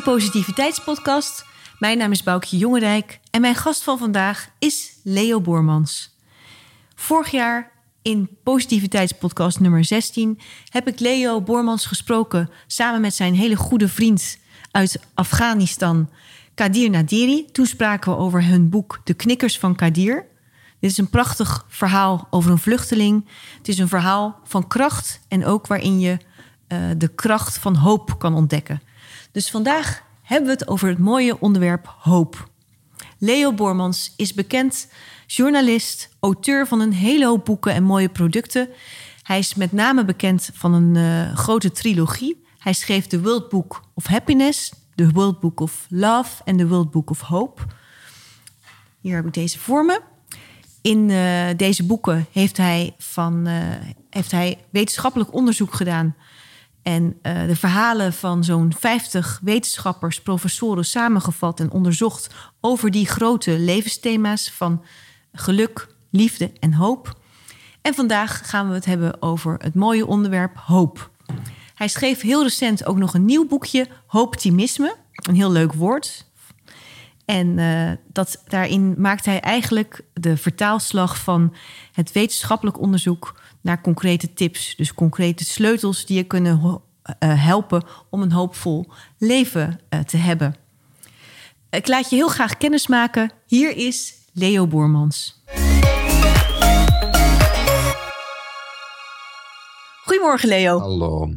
Positiviteitspodcast. Mijn naam is Boukje Jongerijk en mijn gast van vandaag is Leo Boormans. Vorig jaar in Positiviteitspodcast nummer 16 heb ik Leo Boormans gesproken samen met zijn hele goede vriend uit Afghanistan, Kadir Nadiri. Toen spraken we over hun boek De Knikkers van Kadir. Dit is een prachtig verhaal over een vluchteling. Het is een verhaal van kracht en ook waarin je uh, de kracht van hoop kan ontdekken. Dus vandaag hebben we het over het mooie onderwerp hoop. Leo Bormans is bekend journalist, auteur van een hele hoop boeken en mooie producten. Hij is met name bekend van een uh, grote trilogie. Hij schreef The World Book of Happiness, The World Book of Love en The World Book of Hope. Hier heb ik deze voor me. In uh, deze boeken heeft hij, van, uh, heeft hij wetenschappelijk onderzoek gedaan en uh, de verhalen van zo'n 50 wetenschappers, professoren samengevat en onderzocht over die grote levensthema's van geluk, liefde en hoop. En vandaag gaan we het hebben over het mooie onderwerp hoop. Hij schreef heel recent ook nog een nieuw boekje, Hooptimisme. Een heel leuk woord. En uh, dat, daarin maakt hij eigenlijk de vertaalslag van het wetenschappelijk onderzoek naar concrete tips. Dus concrete sleutels die je kunnen uh, helpen om een hoopvol leven uh, te hebben. Ik laat je heel graag kennismaken. Hier is Leo Boermans. Goedemorgen Leo. Hallo.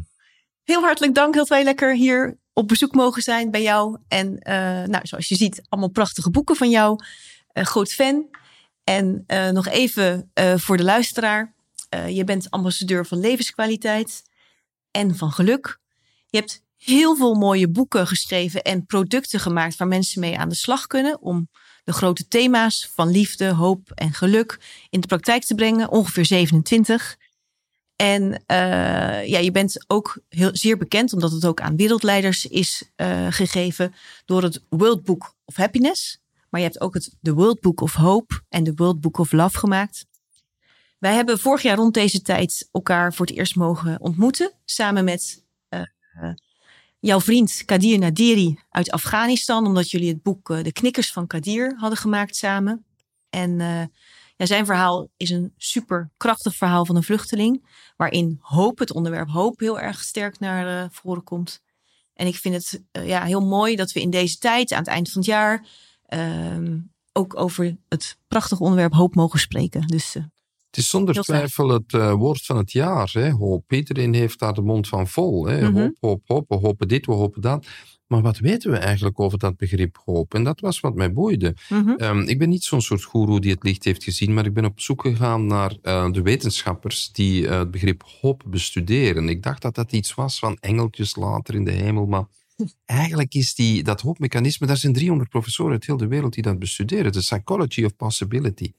Heel hartelijk dank dat wij lekker hier op bezoek mogen zijn bij jou. En uh, nou, zoals je ziet, allemaal prachtige boeken van jou. Uh, groot fan. En uh, nog even voor de luisteraar. Je bent ambassadeur van levenskwaliteit en van geluk. Je hebt heel veel mooie boeken geschreven en producten gemaakt waar mensen mee aan de slag kunnen. Om de grote thema's van liefde, hoop en geluk in de praktijk te brengen. Ongeveer 27. En uh, ja, je bent ook heel, zeer bekend, omdat het ook aan wereldleiders is uh, gegeven, door het World Book of Happiness. Maar je hebt ook het The World Book of Hope en de World Book of Love gemaakt. Wij hebben vorig jaar rond deze tijd elkaar voor het eerst mogen ontmoeten, samen met uh, jouw vriend Kadir Nadiri uit Afghanistan, omdat jullie het boek De Knikkers van Kadir hadden gemaakt samen. En ja, zijn verhaal is een super krachtig verhaal van een vluchteling. Waarin hoop, het onderwerp hoop, heel erg sterk naar voren komt. En ik vind het ja, heel mooi dat we in deze tijd, aan het eind van het jaar, uh, ook over het prachtige onderwerp hoop mogen spreken. Dus, het is zonder twijfel het uh, woord van het jaar, hè? hoop. Iedereen heeft daar de mond van vol. Hè? Mm -hmm. Hoop, hoop, hoop, we hopen dit, we hopen dat. Maar wat weten we eigenlijk over dat begrip hoop? En dat was wat mij boeide. Mm -hmm. um, ik ben niet zo'n soort goeroe die het licht heeft gezien, maar ik ben op zoek gegaan naar uh, de wetenschappers die uh, het begrip hoop bestuderen. Ik dacht dat dat iets was van engeltjes later in de hemel, maar eigenlijk is die, dat hoopmechanisme, daar zijn 300 professoren uit heel de wereld die dat bestuderen. De psychology of possibility.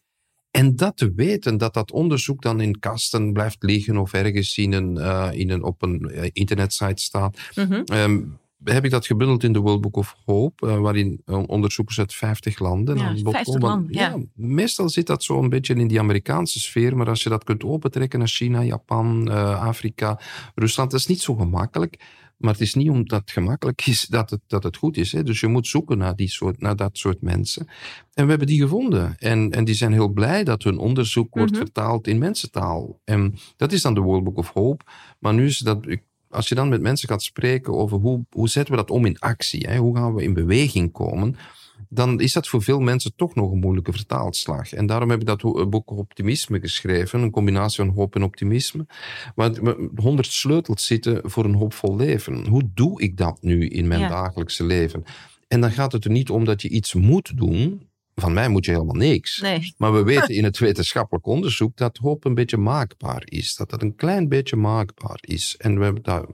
En dat te weten, dat dat onderzoek dan in kasten blijft liggen of ergens in een, uh, in een, op een internetsite staat. Mm -hmm. um, heb ik dat gebundeld in de World Book of Hope, uh, waarin onderzoekers uit 50 landen. Ja, 50 landen, ja. ja. Meestal zit dat zo een beetje in die Amerikaanse sfeer, maar als je dat kunt opentrekken naar China, Japan, uh, Afrika, Rusland, dat is niet zo gemakkelijk. Maar het is niet omdat het gemakkelijk is dat het, dat het goed is. Hè? Dus je moet zoeken naar, die soort, naar dat soort mensen. En we hebben die gevonden. En, en die zijn heel blij dat hun onderzoek wordt mm -hmm. vertaald in mensentaal. En dat is dan de World Book of Hope. Maar nu is dat, als je dan met mensen gaat spreken over hoe, hoe zetten we dat om in actie, hè? hoe gaan we in beweging komen, dan is dat voor veel mensen toch nog een moeilijke vertaalslag. En daarom heb ik dat boek Optimisme geschreven, een combinatie van hoop en optimisme, waar honderd sleutels zitten voor een hoopvol leven. Hoe doe ik dat nu in mijn ja. dagelijkse leven? En dan gaat het er niet om dat je iets moet doen. Van mij moet je helemaal niks. Nee. Maar we weten in het wetenschappelijk onderzoek dat hoop een beetje maakbaar is. Dat dat een klein beetje maakbaar is. En, we hebben daar,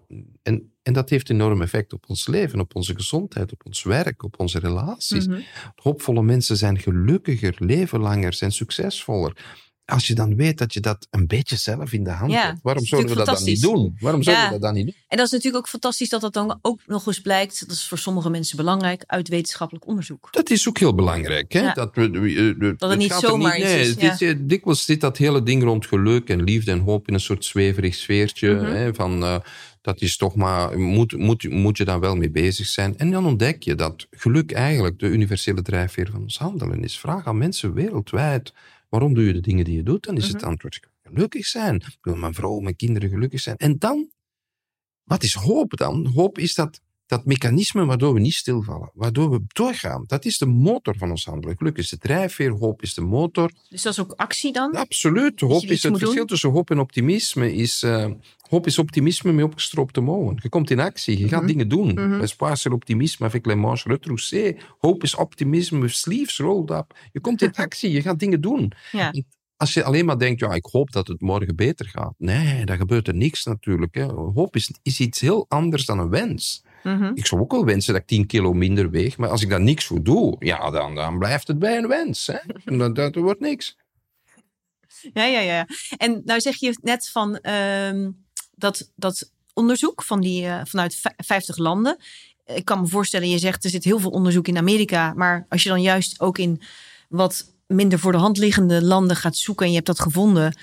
en, en dat heeft enorm effect op ons leven, op onze gezondheid, op ons werk, op onze relaties. Mm -hmm. Hoopvolle mensen zijn gelukkiger, leven langer, zijn succesvoller als je dan weet dat je dat een beetje zelf in de hand ja, hebt, waarom zouden we dat dan niet doen? Waarom zouden we dat dan niet doen? En dat is natuurlijk ook fantastisch dat dat dan ook nog eens blijkt, dat is voor sommige mensen belangrijk, uit wetenschappelijk onderzoek. Dat is ook heel belangrijk. Hè? Ja. Dat, we, uh, dat het, niet zomaar niet, nee, is. Is dikwijls zit dat hele ding rond geluk en liefde en hoop in een soort zweverig sfeertje. Mm -hmm. hè, van, uh, Dat is toch maar, moet, moet, moet je daar wel mee bezig zijn. En dan ontdek je dat geluk eigenlijk de universele drijfveer van ons handelen is. Vraag aan mensen wereldwijd, waarom doe je de dingen die je doet? Dan is het Mhm. antwoord, gelukkig zijn. Ik wil mijn vrouw, mijn kinderen gelukkig zijn. En dan, wat is hoop dan? Hoop is dat, dat mechanisme waardoor we niet stilvallen, waardoor we doorgaan. Dat is de motor van ons handelen. Geluk is de drijfveer, hoop is de motor. Dus dat is ook actie dan? Absoluut. Hoop is het verschil doen? tussen hoop en optimisme. Is, eh, hoop is optimisme met opgestroopte mouwen. Je komt in actie, je gaat Mhm. dingen doen. Espoir c'est l'optimisme avec les manches retroussées. Hoop is optimisme with sleeves rolled up. Je komt in actie, je gaat dingen doen. Ja. Als je alleen maar denkt, ja, ik hoop dat het morgen beter gaat. Nee, dan gebeurt er niks natuurlijk. Hè. Hoop is, is iets heel anders dan een wens. Mhm. Ik zou ook wel wensen dat ik 10 kilo minder weeg, maar als ik daar niks voor doe, ja, dan, dan blijft het bij een wens. Hè. En Dat, dat wordt niks. Ja, ja, ja. En nou zeg je net van ehm, dat, dat onderzoek van die, eh, vanuit vij- 50 landen. Ik kan me voorstellen, je zegt er zit heel veel onderzoek in Amerika. Maar als je dan juist ook in wat minder voor de hand liggende landen gaat zoeken en je hebt dat gevonden.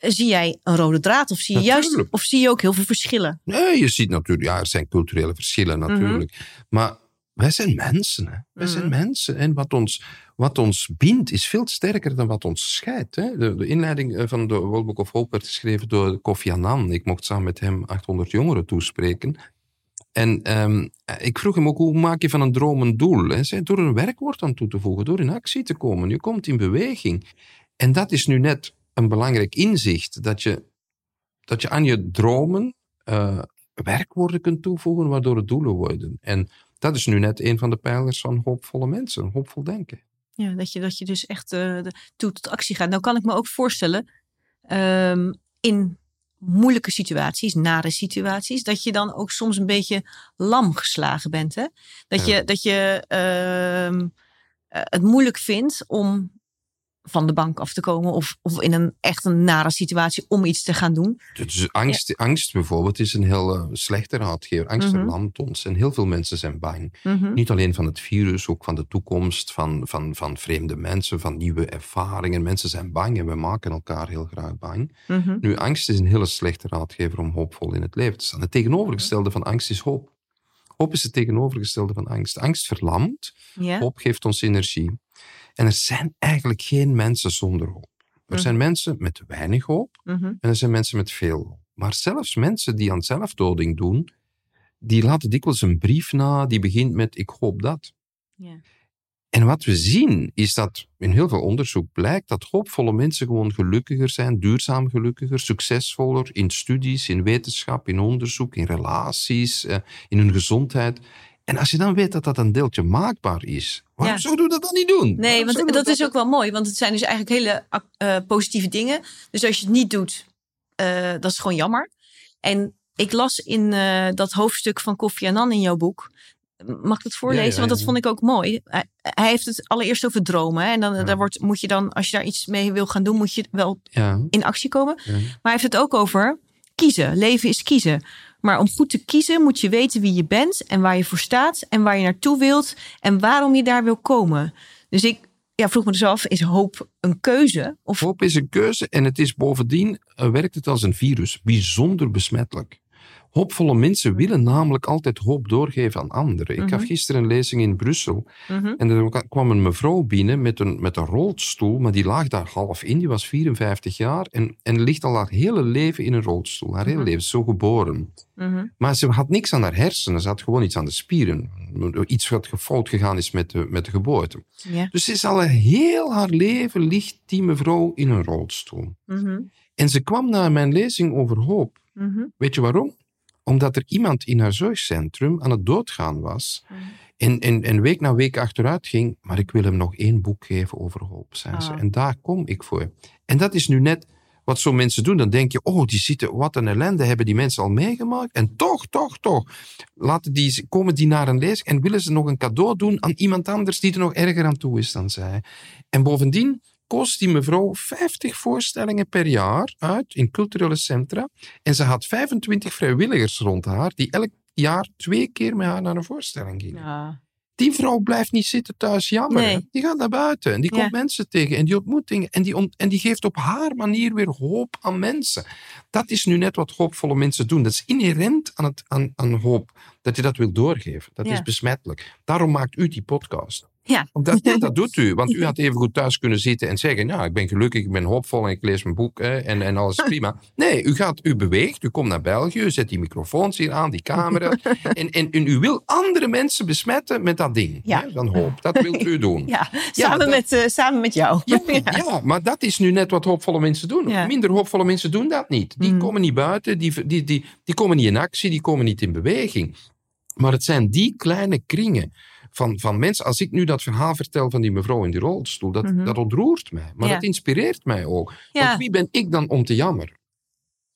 Zie jij een rode draad? Of zie je juist, of zie je ook heel veel verschillen? Nee, je ziet natuurlijk, ja, er zijn culturele verschillen natuurlijk. Maar wij zijn mensen. Hè. Wij zijn Mhm. mensen. En wat ons, wat ons bindt is veel sterker dan wat ons scheidt. Hè. De, de inleiding eh, van de World Book of Hope werd geschreven door Kofi Annan. Ik mocht samen met hem 800 jongeren toespreken. En ehm, ik vroeg hem ook, hoe maak je van een droom een doel? Hij zei, door een werkwoord aan toe te voegen, door in actie te komen. Je komt in beweging. En dat is nu net een belangrijk inzicht, dat je, dat je aan je dromen eh, werkwoorden kunt toevoegen, waardoor het doelen worden. En dat is nu net een van de pijlers van hoopvolle mensen, hoopvol denken. Ja, dat je, dat je dus echt de, toe tot actie gaat. Nou kan ik me ook voorstellen, ehm, in moeilijke situaties, nare situaties, dat je dan ook soms een beetje lam geslagen bent. Hè? Dat, Ja. je, dat je ehm, eh, het moeilijk vindt om van de bank af te komen of, of in een echt een nare situatie om iets te gaan doen. Dus angst, angst bijvoorbeeld is een heel eh, slechte raadgever. Angst Mhm. verlamt ons. En heel veel mensen zijn bang. Mhm. Niet alleen van het virus, ook van de toekomst, van, van, van vreemde mensen, van nieuwe ervaringen. Mensen zijn bang en we maken elkaar heel graag bang. Mhm. Nu, angst is een hele slechte raadgever om hoopvol in het leven te staan. Het tegenovergestelde van angst is hoop. Hoop is het tegenovergestelde van angst. Angst verlamt, hoop geeft ons energie. En er zijn eigenlijk geen mensen zonder hoop. Er Mhm. zijn mensen met weinig hoop Mhm. en er zijn mensen met veel hoop. Maar zelfs mensen die aan zelfdoding doen, die laten dikwijls een brief na die begint met ik hoop dat. Ja. En wat we zien is dat in heel veel onderzoek blijkt dat hoopvolle mensen gewoon gelukkiger zijn, duurzaam gelukkiger, succesvoller in studies, in wetenschap, in onderzoek, in relaties, eh, in hun gezondheid. En als je dan weet dat dat een deeltje maakbaar is, waarom Ja. zouden we dat dan niet doen? Nee, Waarom want dat is ook wel mooi. Want het zijn dus eigenlijk hele eh, positieve dingen. Dus als je het niet doet, eh, dat is gewoon jammer. En ik las in eh, dat hoofdstuk van Kofi Annan in jouw boek. Mag ik het voorlezen? Ja, ja, Want dat vond ik ook mooi. Hij, hij heeft het allereerst over dromen. Hè? En dan daar wordt, moet je dan, als je daar iets mee wil gaan doen, moet je wel in actie komen. Maar hij heeft het ook over kiezen. Leven is kiezen. Maar om goed te kiezen moet je weten wie je bent en waar je voor staat en waar je naartoe wilt en waarom je daar wil komen. Dus ik ja, vroeg me dus af, is hoop een keuze? Hoop is een keuze en het is bovendien, eh, werkt het als een virus, bijzonder besmettelijk. Hoopvolle mensen willen namelijk altijd hoop doorgeven aan anderen. Ik gaf Mhm. gisteren een lezing in Brussel Mhm. en er kwam een mevrouw binnen met een, met een rolstoel, maar die lag daar half in, die was 54 jaar en, en ligt al haar hele leven in een rolstoel. Haar hele Mhm. leven, zo geboren. Maar ze had niks aan haar hersenen, ze had gewoon iets aan de spieren. Iets wat fout gegaan is met de, met de geboorte. Dus ze is al heel haar leven ligt die mevrouw in een rolstoel. En ze kwam naar mijn lezing over hoop. Weet je waarom? Omdat er iemand in haar zorgcentrum aan het doodgaan was. Mhm. En, en, en week na week achteruit ging. Maar ik wil hem nog één boek geven over hoop, zei ze. Ah. En daar kom ik voor. En dat is nu net wat zo mensen doen. Dan denk je, oh, die zitten, wat een ellende hebben die mensen al meegemaakt. En toch, toch, toch. Laten die, komen die naar een lezing en willen ze nog een cadeau doen aan iemand anders die er nog erger aan toe is dan zij. En bovendien kost die mevrouw 50 voorstellingen per jaar uit in culturele centra. En ze had 25 vrijwilligers rond haar die elk jaar twee keer met haar naar een voorstelling gingen. Ja. Die vrouw blijft niet zitten thuis jammer. Nee. Die gaat naar buiten en die Ja. komt mensen tegen en die ontmoet dingen. En die, en die geeft op haar manier weer hoop aan mensen. Dat is nu net wat hoopvolle mensen doen. Dat is inherent aan, het, aan, aan hoop. Dat je dat wil doorgeven. Dat Ja. is besmettelijk. Daarom maakt u die podcast. Ja. Omdat, ja, dat doet u. Want u had even goed thuis kunnen zitten en zeggen: Nou, ik ben gelukkig, ik ben hoopvol en ik lees mijn boek hè, en, en alles is prima. Nee, u, gaat, u beweegt, u komt naar België, u zet die microfoons hier aan, die camera. en, en, en u wil andere mensen besmetten met dat ding Ja. hè, van hoop. Dat wilt u doen. Ja, samen, dat- met, eh, samen met jou. Ja, ja, maar dat is nu net wat hoopvolle mensen doen. Minder hoopvolle mensen doen dat niet. Die Mm. komen niet buiten, die, die, die, die komen niet in actie, die komen niet in beweging. Maar het zijn die kleine kringen van, van mensen. Als ik nu dat verhaal vertel van die mevrouw in die rolstoel, dat, Mhm. dat ontroert mij. Maar Ja. dat inspireert mij ook. Ja. Want wie ben ik dan om te jammer?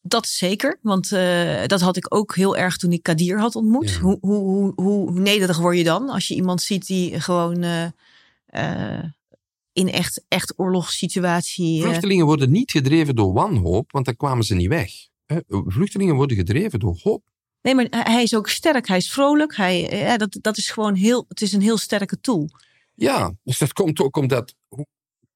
Dat zeker, want eh, dat had ik ook heel erg toen ik Kadir had ontmoet. Ja. Hoe, hoe, hoe, hoe nederig word je dan als je iemand ziet die gewoon eh, eh, in echt, echt oorlogssituatie... Vluchtelingen worden niet gedreven door wanhoop, want dan kwamen ze niet weg. Vluchtelingen worden gedreven door hoop. Nee, maar hij is ook sterk, hij is vrolijk. Hij, eh, ja, dat, dat is gewoon heel, het is een heel sterke tool. Ja, dus dat komt ook omdat. Hoe,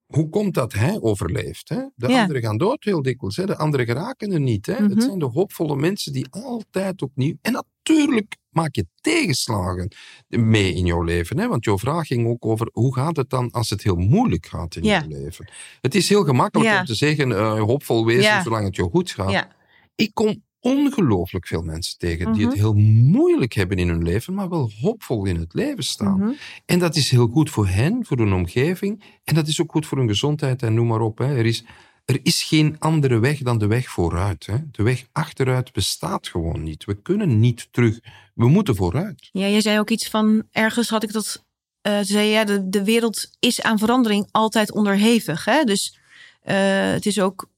hoe komt dat hij overleeft? Hè? De Ja. anderen gaan dood heel dikwijls. Hè? De anderen geraken er niet. Hè? Mhm. Het zijn de hoopvolle mensen die altijd opnieuw. En natuurlijk maak je tegenslagen mee in jouw leven. Hè? Want jouw vraag ging ook over hoe gaat het dan als het heel moeilijk gaat in Ja. je leven? Het is heel gemakkelijk Ja. om te zeggen: eh, hoopvol wezen zolang het jou goed gaat. Ja. Ik kom ongelooflijk veel mensen tegen die Mhm. het heel moeilijk hebben in hun leven, maar wel hoopvol in het leven staan. Mhm. En dat is heel goed voor hen, voor hun omgeving. En dat is ook goed voor hun gezondheid en noem maar op. Hè. Er, is, er is geen andere weg dan de weg vooruit. Hè. De weg achteruit bestaat gewoon niet. We kunnen niet terug. We moeten vooruit. Ja, jij zei ook iets van, ergens had ik dat, eh zei ja, de, de wereld is aan verandering altijd onderhevig. Hè? Dus eh, het is ook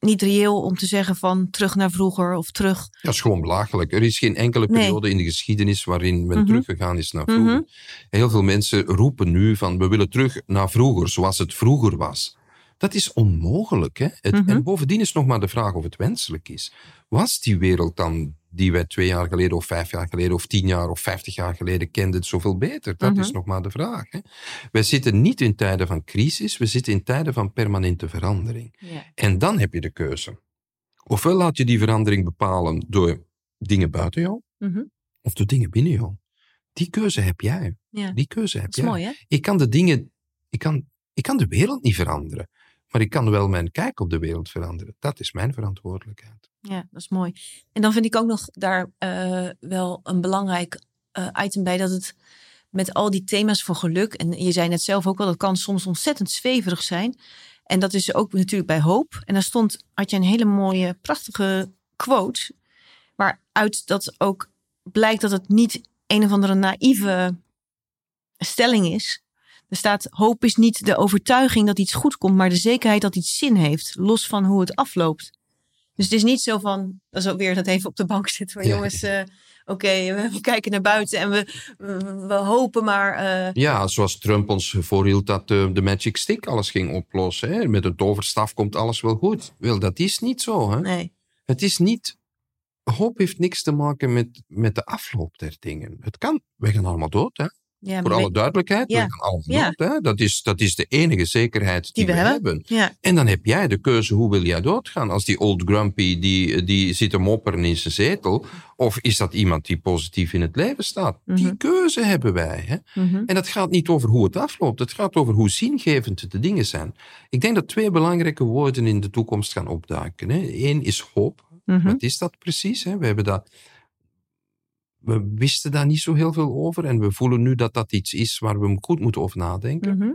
niet reëel om te zeggen van terug naar vroeger of terug. Dat is gewoon belachelijk. Er is geen enkele Nee. periode in de geschiedenis waarin men Mhm. teruggegaan is naar vroeger. Mhm. Heel veel mensen roepen nu van we willen terug naar vroeger, zoals het vroeger was. Dat is onmogelijk. Hè? Het, Mhm. En bovendien is nog maar de vraag of het wenselijk is. Was die wereld dan die wij twee jaar geleden of vijf jaar geleden of tien jaar of vijftig jaar geleden kenden zoveel beter? Dat Mhm. is nog maar de vraag. Hè? Wij zitten niet in tijden van crisis, we zitten in tijden van permanente verandering. En dan heb je de keuze. Ofwel laat je die verandering bepalen door dingen buiten jou, Mhm. of door dingen binnen jou. Die keuze heb jij. Die keuze heb Dat is jij. mooi, hè? Ik kan de dingen, ik kan, ik kan de wereld niet veranderen. Maar ik kan wel mijn kijk op de wereld veranderen. Dat is mijn verantwoordelijkheid. Ja, dat is mooi. En dan vind ik ook nog daar eh, wel een belangrijk eh, item bij dat het met al die thema's voor geluk, en je zei net zelf ook al, dat kan soms ontzettend zweverig zijn. En dat is ook natuurlijk bij hoop. En daar stond, had je een hele mooie, prachtige quote, waaruit dat ook blijkt dat het niet een of andere naïeve stelling is. Er staat: hoop is niet de overtuiging dat iets goed komt, maar de zekerheid dat iets zin heeft, los van hoe het afloopt. Dus het is niet zo van, dat is ook weer dat even op de bank zitten van Ja. jongens, eh, oké, we, we kijken naar buiten en we, we, hopen maar. eh, Ja, zoals Trump ons voorhield dat de, de magic stick alles ging oplossen. Hè? Met een toverstaf komt alles wel goed. Wel, dat is niet zo. Hè? nee. Het is niet... Hoop heeft niks te maken met, met de afloop der dingen. Het kan. We gaan allemaal dood. Hè? Ja, Voor alle duidelijkheid. Ja. Dood. Hè? Dat, is, dat is de enige zekerheid die, we we, hebben. En dan heb jij de keuze, hoe wil jij doodgaan? Als die old grumpy, die, die zit te mopperen in zijn zetel. Of is dat iemand die positief in het leven staat? Die Mhm. keuze hebben wij. Hè? mhm. En dat gaat niet over hoe het afloopt. Het gaat over hoe zingevend de dingen zijn. Ik denk dat twee belangrijke woorden in de toekomst gaan opduiken. Hè. Eén is hoop. Mhm. Wat is dat precies? Hè? We, hebben dat, we wisten daar niet zo heel veel over. En we voelen nu dat dat iets is waar we goed moeten over nadenken. Mhm.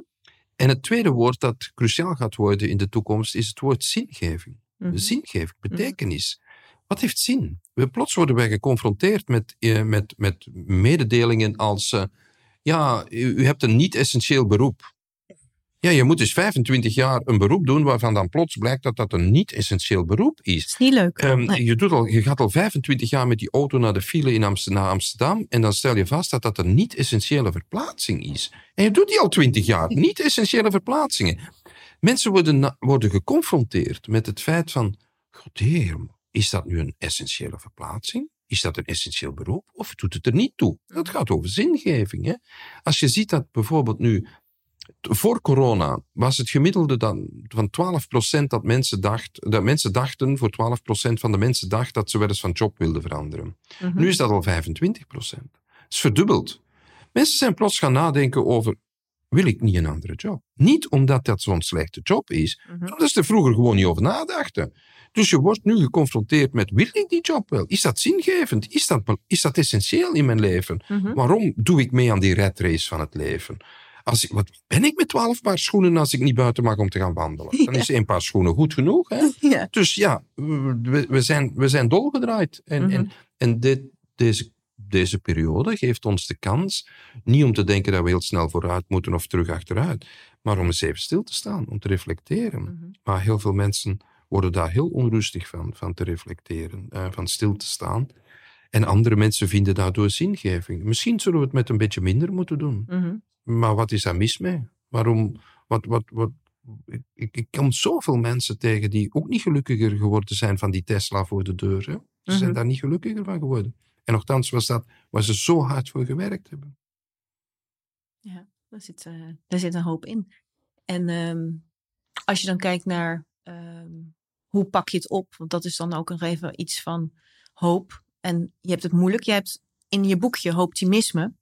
En het tweede woord dat cruciaal gaat worden in de toekomst is het woord zingeving. Mhm. Zingeving, betekenis. Wat heeft zin? We, plots worden wij geconfronteerd met, eh, met, met mededelingen als... eh, ja, u, u hebt een niet-essentieel beroep. Ja, je moet dus 25 jaar een beroep doen waarvan dan plots blijkt dat dat een niet-essentieel beroep is. Het is niet leuk. Nee. je, doet al, je gaat al 25 jaar met die auto naar de file in Amsterdam, naar Amsterdam en dan stel je vast dat dat een niet-essentiële verplaatsing is. En je doet die al 20 jaar, niet-essentiële verplaatsingen. Mensen worden, worden geconfronteerd met het feit van, god heer, is dat nu een essentiële verplaatsing? Is is dat een essentieel beroep of doet het er niet toe? Dat gaat over zingeving. Hè? Als je ziet dat bijvoorbeeld nu, voor corona was het gemiddelde dan van 12% dat mensen, dacht, dat mensen dachten, voor 12% van de mensen dacht dat ze wel eens van job wilden veranderen. Mhm. Nu is dat al 25%. Het is verdubbeld. Mensen zijn plots gaan nadenken over, wil ik niet een andere job? Niet omdat dat zo'n slechte job is, maar omdat ze er vroeger gewoon niet over nadachten. Dus je wordt nu geconfronteerd met, wil ik die job wel? Is dat zingevend? Is dat, is dat essentieel in mijn leven? Mhm. Waarom doe ik mee aan die red race van het leven? Als ik, wat ben ik met twaalf paar schoenen als ik niet buiten mag om te gaan wandelen? Dan Ja. is één paar schoenen goed genoeg. Hè? Ja. Dus ja, we, we, zijn, we zijn dolgedraaid. En, Mhm. en, en dit, deze, deze periode geeft ons de kans, niet om te denken dat we heel snel vooruit moeten of terug achteruit, maar om eens even stil te staan, om te reflecteren. Mhm. Maar heel veel mensen worden daar heel onrustig van, van te reflecteren, eh, van stil te staan. En andere mensen vinden daardoor zingeving. Misschien zullen we het met een beetje minder moeten doen. Mhm. Maar wat is daar mis mee? Waarom? Wat, wat, wat, ik, ik, kom zoveel mensen tegen die ook niet gelukkiger geworden zijn van die Tesla voor de deur. Hè? Ze Mhm. zijn daar niet gelukkiger van geworden. En nogthans was dat waar ze zo hard voor gewerkt hebben. Ja, daar zit, eh, daar zit een hoop in. En ehm, als je dan kijkt naar ehm, hoe pak je het op, want dat is dan ook nog even iets van hoop. En je hebt het moeilijk. Je hebt in je boekje Optimisme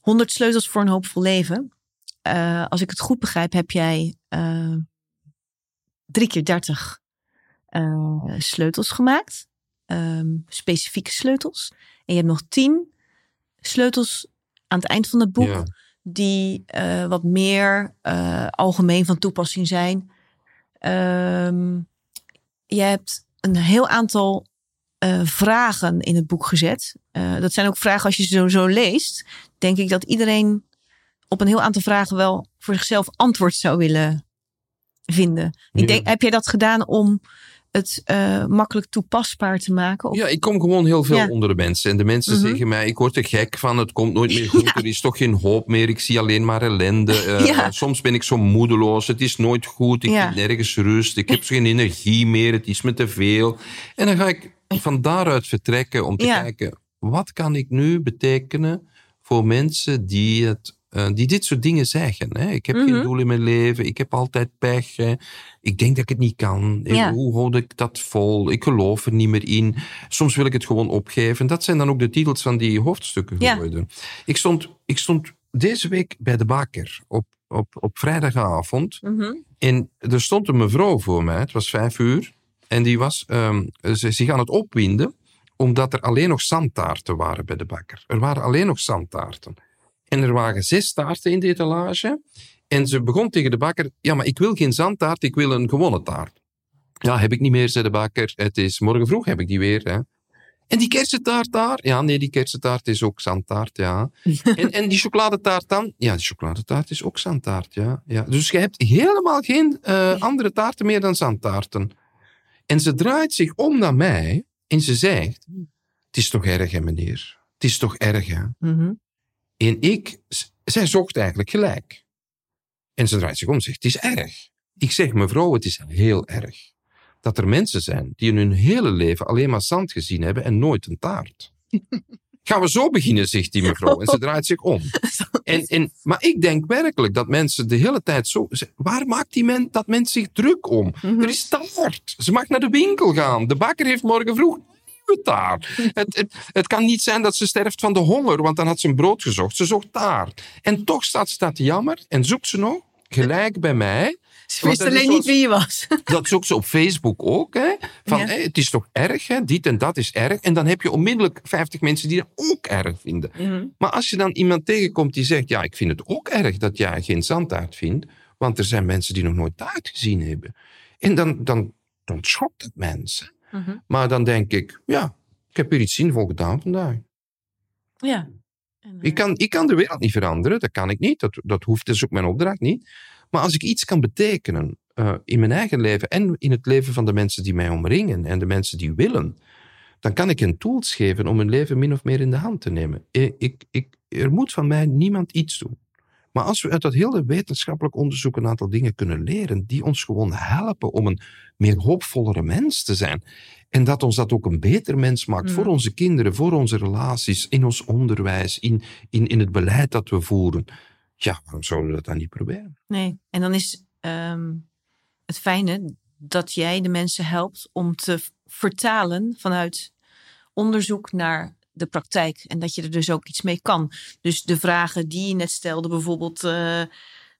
100 sleutels voor een hoopvol leven. Eh, als ik het goed begrijp, heb jij eh, drie keer 30 eh, sleutels gemaakt. Ehm, specifieke sleutels. En je hebt nog 10 sleutels aan het eind van het boek Ja. die wat meer algemeen van toepassing zijn. Ehm, je hebt een heel aantal eh, vragen in het boek gezet. Eh, dat zijn ook vragen, als je ze zo, zo leest, denk ik dat iedereen op een heel aantal vragen wel voor zichzelf antwoord zou willen vinden. Ja. Ik denk, heb jij dat gedaan om het eh, makkelijk toepasbaar te maken? Of- Ja, ik kom gewoon heel veel Ja. onder de mensen. En de mensen Mhm. zeggen mij, ik word er gek van, het komt nooit meer goed, Ja. er is toch geen hoop meer, ik zie alleen maar ellende. Ja. Soms ben ik zo moedeloos, het is nooit goed, ik vind nergens rust, ik heb geen energie meer, het is me te veel. En dan ga ik van daaruit vertrekken om te Ja. kijken, wat kan ik nu betekenen voor mensen die het eh, die dit soort dingen zeggen. Hè? Ik heb Mhm. geen doel in mijn leven, ik heb altijd pech. Hè? Ik denk dat ik het niet kan. Eh, Ja. Hoe houd ik dat vol? Ik geloof er niet meer in. Soms wil ik het gewoon opgeven. Dat zijn dan ook de titels van die hoofdstukken Ja. geworden. Ik, stond, ik stond deze week bij de bakker op, op, op vrijdagavond. Mhm. En er stond een mevrouw voor mij, het was vijf uur. En die was ehm, ze, zich aan het opwinden, omdat er alleen nog zandtaarten waren bij de bakker. Er waren alleen nog zandtaarten. En er waren zes taarten in de etalage. En ze begon tegen de bakker, ja, maar ik wil geen zandtaart, ik wil een gewone taart. Ja, heb ik niet meer, zei de bakker. Het is morgen vroeg, heb ik die weer. Hè. En die kersentaart daar? Ja, nee, die kersentaart is ook zandtaart, ja. En, en die chocoladetaart dan? Ja, die chocoladetaart is ook zandtaart, ja. ja. Dus je hebt helemaal geen eh, andere taarten meer dan zandtaarten. En ze draait zich om naar mij en ze zegt, het is toch erg, hè, meneer? Het is toch erg, hè? Mhm. En ik, zij zocht eigenlijk gelijk. En ze draait zich om en zegt, het is erg. Ik zeg, mevrouw, het is heel erg. Dat er mensen zijn die in hun hele leven alleen maar zand gezien hebben en nooit een taart. Gaan we zo beginnen, zegt die mevrouw. En ze draait zich om. En, en, maar ik denk werkelijk dat mensen de hele tijd zo... Waar maakt die men, dat mens zich druk om? Mhm. Er is taart. Ze mag naar de winkel gaan. De bakker heeft morgen vroeg nieuwe taart. Het, het, het kan niet zijn dat ze sterft van de honger, want dan had ze een brood gezocht. Ze zocht taart. En toch staat ze dat jammer en zoekt ze nog, gelijk bij mij... Ze wist alleen niet wie je was. Dat zoekt ze op Facebook ook. Hè? Van, Ja. hé, het is toch erg, hè? dit en dat is erg. En dan heb je onmiddellijk 50 mensen die dat ook erg vinden. Mhm. Maar als je dan iemand tegenkomt die zegt... ja, ik vind het ook erg dat jij geen zandtaart vindt... want er zijn mensen die nog nooit taart gezien hebben. En dan, dan, dan schokt het mensen. Mhm. Maar dan denk ik, ja, ik heb hier iets zinvol gedaan vandaag. Ja. En, eh, Ik kan, ik kan de wereld niet veranderen, dat kan ik niet. Dat, dat hoeft, dat is ook mijn opdracht niet. Maar als ik iets kan betekenen eh, in mijn eigen leven en in het leven van de mensen die mij omringen en de mensen die willen, dan kan ik hen tools geven om hun leven min of meer in de hand te nemen. Ik, ik, ik, er moet van mij niemand iets doen. Maar als we uit dat hele wetenschappelijk onderzoek een aantal dingen kunnen leren, die ons gewoon helpen om een meer hoopvollere mens te zijn. En dat ons dat ook een beter mens maakt voor Mm. onze kinderen, voor onze relaties, in ons onderwijs, in, in, in het beleid dat we voeren. Ja, waarom zouden we dat dan niet proberen? Nee. En dan is ehm, het fijne dat jij de mensen helpt om te vertalen vanuit onderzoek naar de praktijk. En dat je er dus ook iets mee kan. Dus de vragen die je net stelde, bijvoorbeeld eh,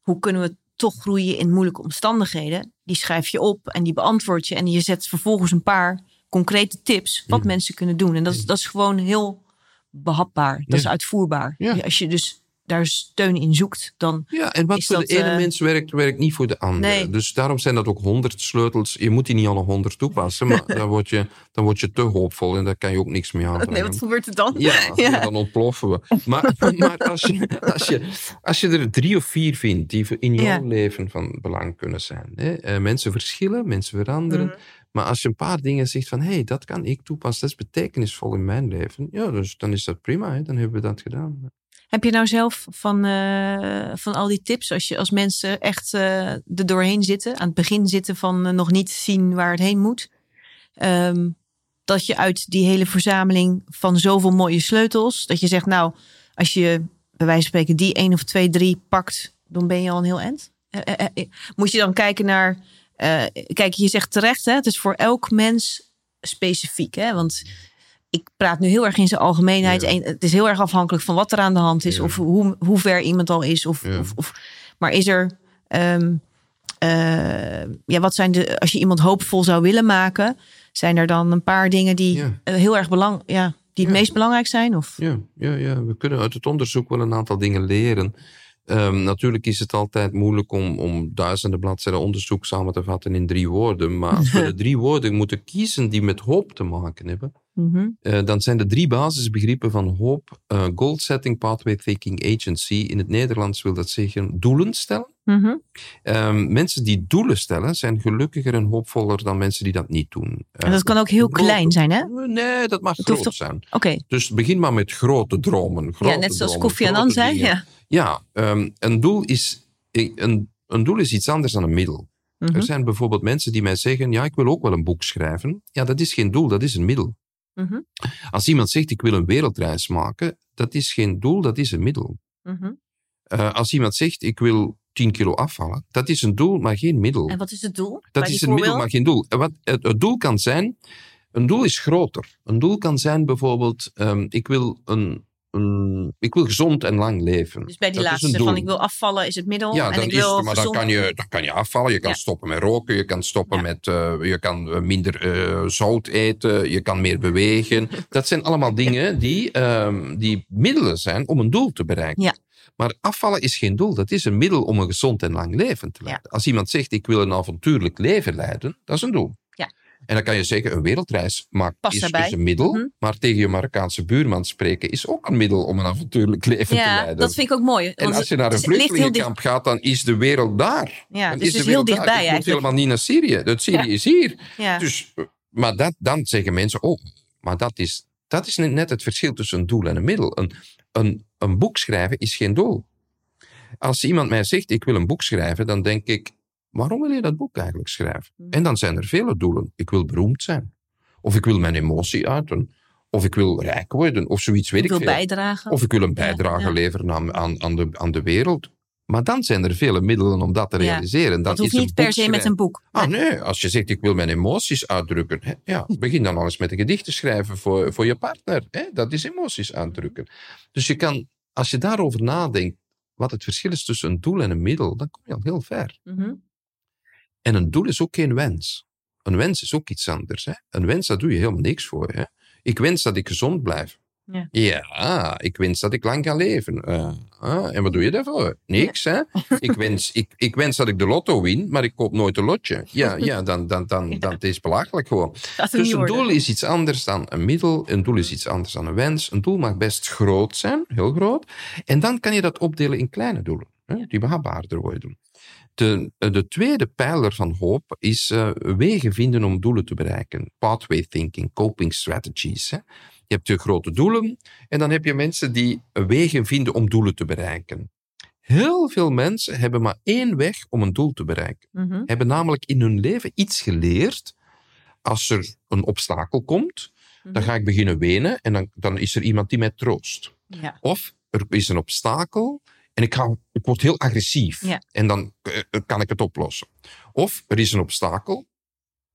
hoe kunnen we toch groeien in moeilijke omstandigheden, die schrijf je op en die beantwoord je. En je zet vervolgens een paar concrete tips wat Mhm. mensen kunnen doen. En dat, is- dat is gewoon heel behapbaar. Dat is uitvoerbaar. Ja. Als je dus daar steun in zoekt, dan Ja, en wat voor dat, de ene eh, mens werkt, werkt niet voor de andere. Nee. Dus daarom zijn dat ook honderd sleutels. Je moet die niet alle honderd toepassen, maar dan word, je, dan word je te hoopvol en daar kan je ook niks mee aanbrengen. Nee, wat gebeurt er dan? Ja, ja, dan ontploffen we. Maar, maar als, je, als, je, als je er drie of vier vindt die in jouw Ja. leven van belang kunnen zijn. Hè? eh, mensen verschillen, mensen veranderen. Mhm. Maar als je een paar dingen zegt van, hé, hey, dat kan ik toepassen, dat is betekenisvol in mijn leven. Ja, dus dan is dat prima, hè? dan hebben we dat gedaan. Heb je nou zelf van, eh, van al die tips, als, je, als mensen echt eh er doorheen zitten, aan het begin zitten van eh, nog niet zien waar het heen moet, ehm, dat je uit die hele verzameling van zoveel mooie sleutels, dat je zegt, nou, als je bij wijze van spreken die één of twee, drie pakt, dan ben je al een heel eh, moet je dan kijken naar, kijk, je zegt terecht, hè, het is voor elk mens specifiek, hè, want ik praat nu heel erg in zijn algemeenheid. Ja. En het is heel erg afhankelijk van wat er aan de hand is. Ja. Of hoe, hoe ver iemand al is. Of, Ja. of, of, maar is er... ehm, eh, ja, wat zijn de... Als je iemand hoopvol zou willen maken... Zijn er dan een paar dingen die eh, heel erg belang... Ja, die het meest belangrijk zijn? Of? Ja, ja, ja, we kunnen uit het onderzoek wel een aantal dingen leren. Ehm, natuurlijk is het altijd moeilijk om, om duizenden bladzijden onderzoek samen te vatten in drie woorden. Maar als we de drie woorden moeten kiezen die met hoop te maken hebben, Mhm. eh, dan zijn de drie basisbegrippen van hoop eh, goal setting, pathway thinking, agency. In het Nederlands wil dat zeggen doelen stellen. Mhm. Ehm, mensen die doelen stellen zijn gelukkiger en hoopvoller dan mensen die dat niet doen. En dat kan ook heel grote- klein zijn, hè? Nee, dat mag groot toch- zijn. Oké, Dus begin maar met grote dromen. Grote ja, net zoals Kofi Annan zei. Ja. Ja, ehm, een, doel is, een, een doel is iets anders dan een middel. Mhm. Er zijn bijvoorbeeld mensen die mij zeggen, ja, ik wil ook wel een boek schrijven. Ja, dat is geen doel, dat is een middel. Mhm. Als iemand zegt, ik wil een wereldreis maken, dat is geen doel, dat is een middel. Mhm. Eh, als iemand zegt, ik wil 10 kilo afvallen, dat is een doel, maar geen middel. En wat is het doel? Dat is een middel, maar geen doel. En Wat, het, het doel kan zijn, een doel is groter. Een doel kan zijn bijvoorbeeld, ehm, ik, wil een, een, ik wil gezond en lang leven. Dus bij die Dat laatste, van ik wil afvallen is het middel. Ja, en dan ik is, het- maar dan kan, je, dan kan je afvallen. Je kan Ja. stoppen met roken. Je kan stoppen Ja. met. eh, je kan eh, minder eh, zout eten. Je kan meer bewegen. Dat zijn allemaal dingen die, ehm, die middelen zijn om een doel te bereiken. Ja. Maar afvallen is geen doel. Dat is een middel om een gezond en lang leven te leiden. Als iemand zegt: Ik wil een avontuurlijk leven leiden, dat is een doel. Ja. En dan kan je zeggen: Een wereldreis Past is, daarbij. is een middel. Mhm. Maar tegen je Marokkaanse buurman spreken is ook een middel om een avontuurlijk leven te Ja, leiden. dat vind ik ook mooi. En als je naar een vluchtelingenkamp gaat, dan is de wereld daar. Ja, Dan dus is het de is heel wereld daar. dichtbij Je moet eigenlijk. helemaal niet naar Syrië. Dat Syrië Ja. is hier. Ja. Dus, eh, maar dat, dan zeggen mensen, oh, maar dat is, dat is net- net het verschil tussen een doel en een middel. Een, een, een boek schrijven is geen doel. Als iemand mij zegt, ik wil een boek schrijven, dan denk ik, waarom wil je dat boek eigenlijk schrijven? Hmm. En dan zijn er vele doelen. Ik wil beroemd zijn. Of ik wil mijn emotie uiten. Of ik wil rijk worden. Of zoiets, weet ik ik, wil bijdragen. Of ik wil een bijdrage ja. leveren aan, aan, aan, de, aan de wereld. Maar dan zijn er vele middelen om dat te Ja. realiseren. Dan dat hoeft is niet per se met een boek. Ah nee, als je zegt ik wil mijn emoties uitdrukken. Hè, ja, begin dan al eens met een gedicht te schrijven voor, voor je partner. Hè, dat is emoties uitdrukken. Dus je kan, als je daarover nadenkt, wat het verschil is tussen een doel en een middel, dan kom je al heel ver. Mhm. En een doel is ook geen wens. Een wens is ook iets anders. Hè. Een wens, daar doe je helemaal niks voor. Hè. Ik wens dat ik gezond blijf. Ja. Ja, ik wens dat ik lang kan leven. Eh, ah, en wat doe je daarvoor? Niks, hè? Ik wens, ik, ik wens dat ik de lotto win, maar ik koop nooit een lotje. Ja, ja dan, dan, dan, dan het is belachelijk gewoon. Dus een worden. doel is iets anders dan een middel. Een doel is iets anders dan een wens. Een doel mag best groot zijn, heel groot. En dan kan je dat opdelen in kleine doelen, hè, die behapbaarder worden. De, de tweede pijler van hoop is eh, wegen vinden om doelen te bereiken. Pathway thinking, coping strategies. Hè. Je hebt je grote doelen en dan heb je mensen die wegen vinden om doelen te bereiken. Heel veel mensen hebben maar één weg om een doel te bereiken. Mhm. Hebben namelijk in hun leven iets geleerd. Als er een obstakel komt, dan Mhm. ga ik beginnen wenen en dan, dan is er iemand die mij troost. Ja. Of er is een obstakel en ik, ga, ik word heel agressief. Ja. En dan eh, kan ik het oplossen. Of er is een obstakel,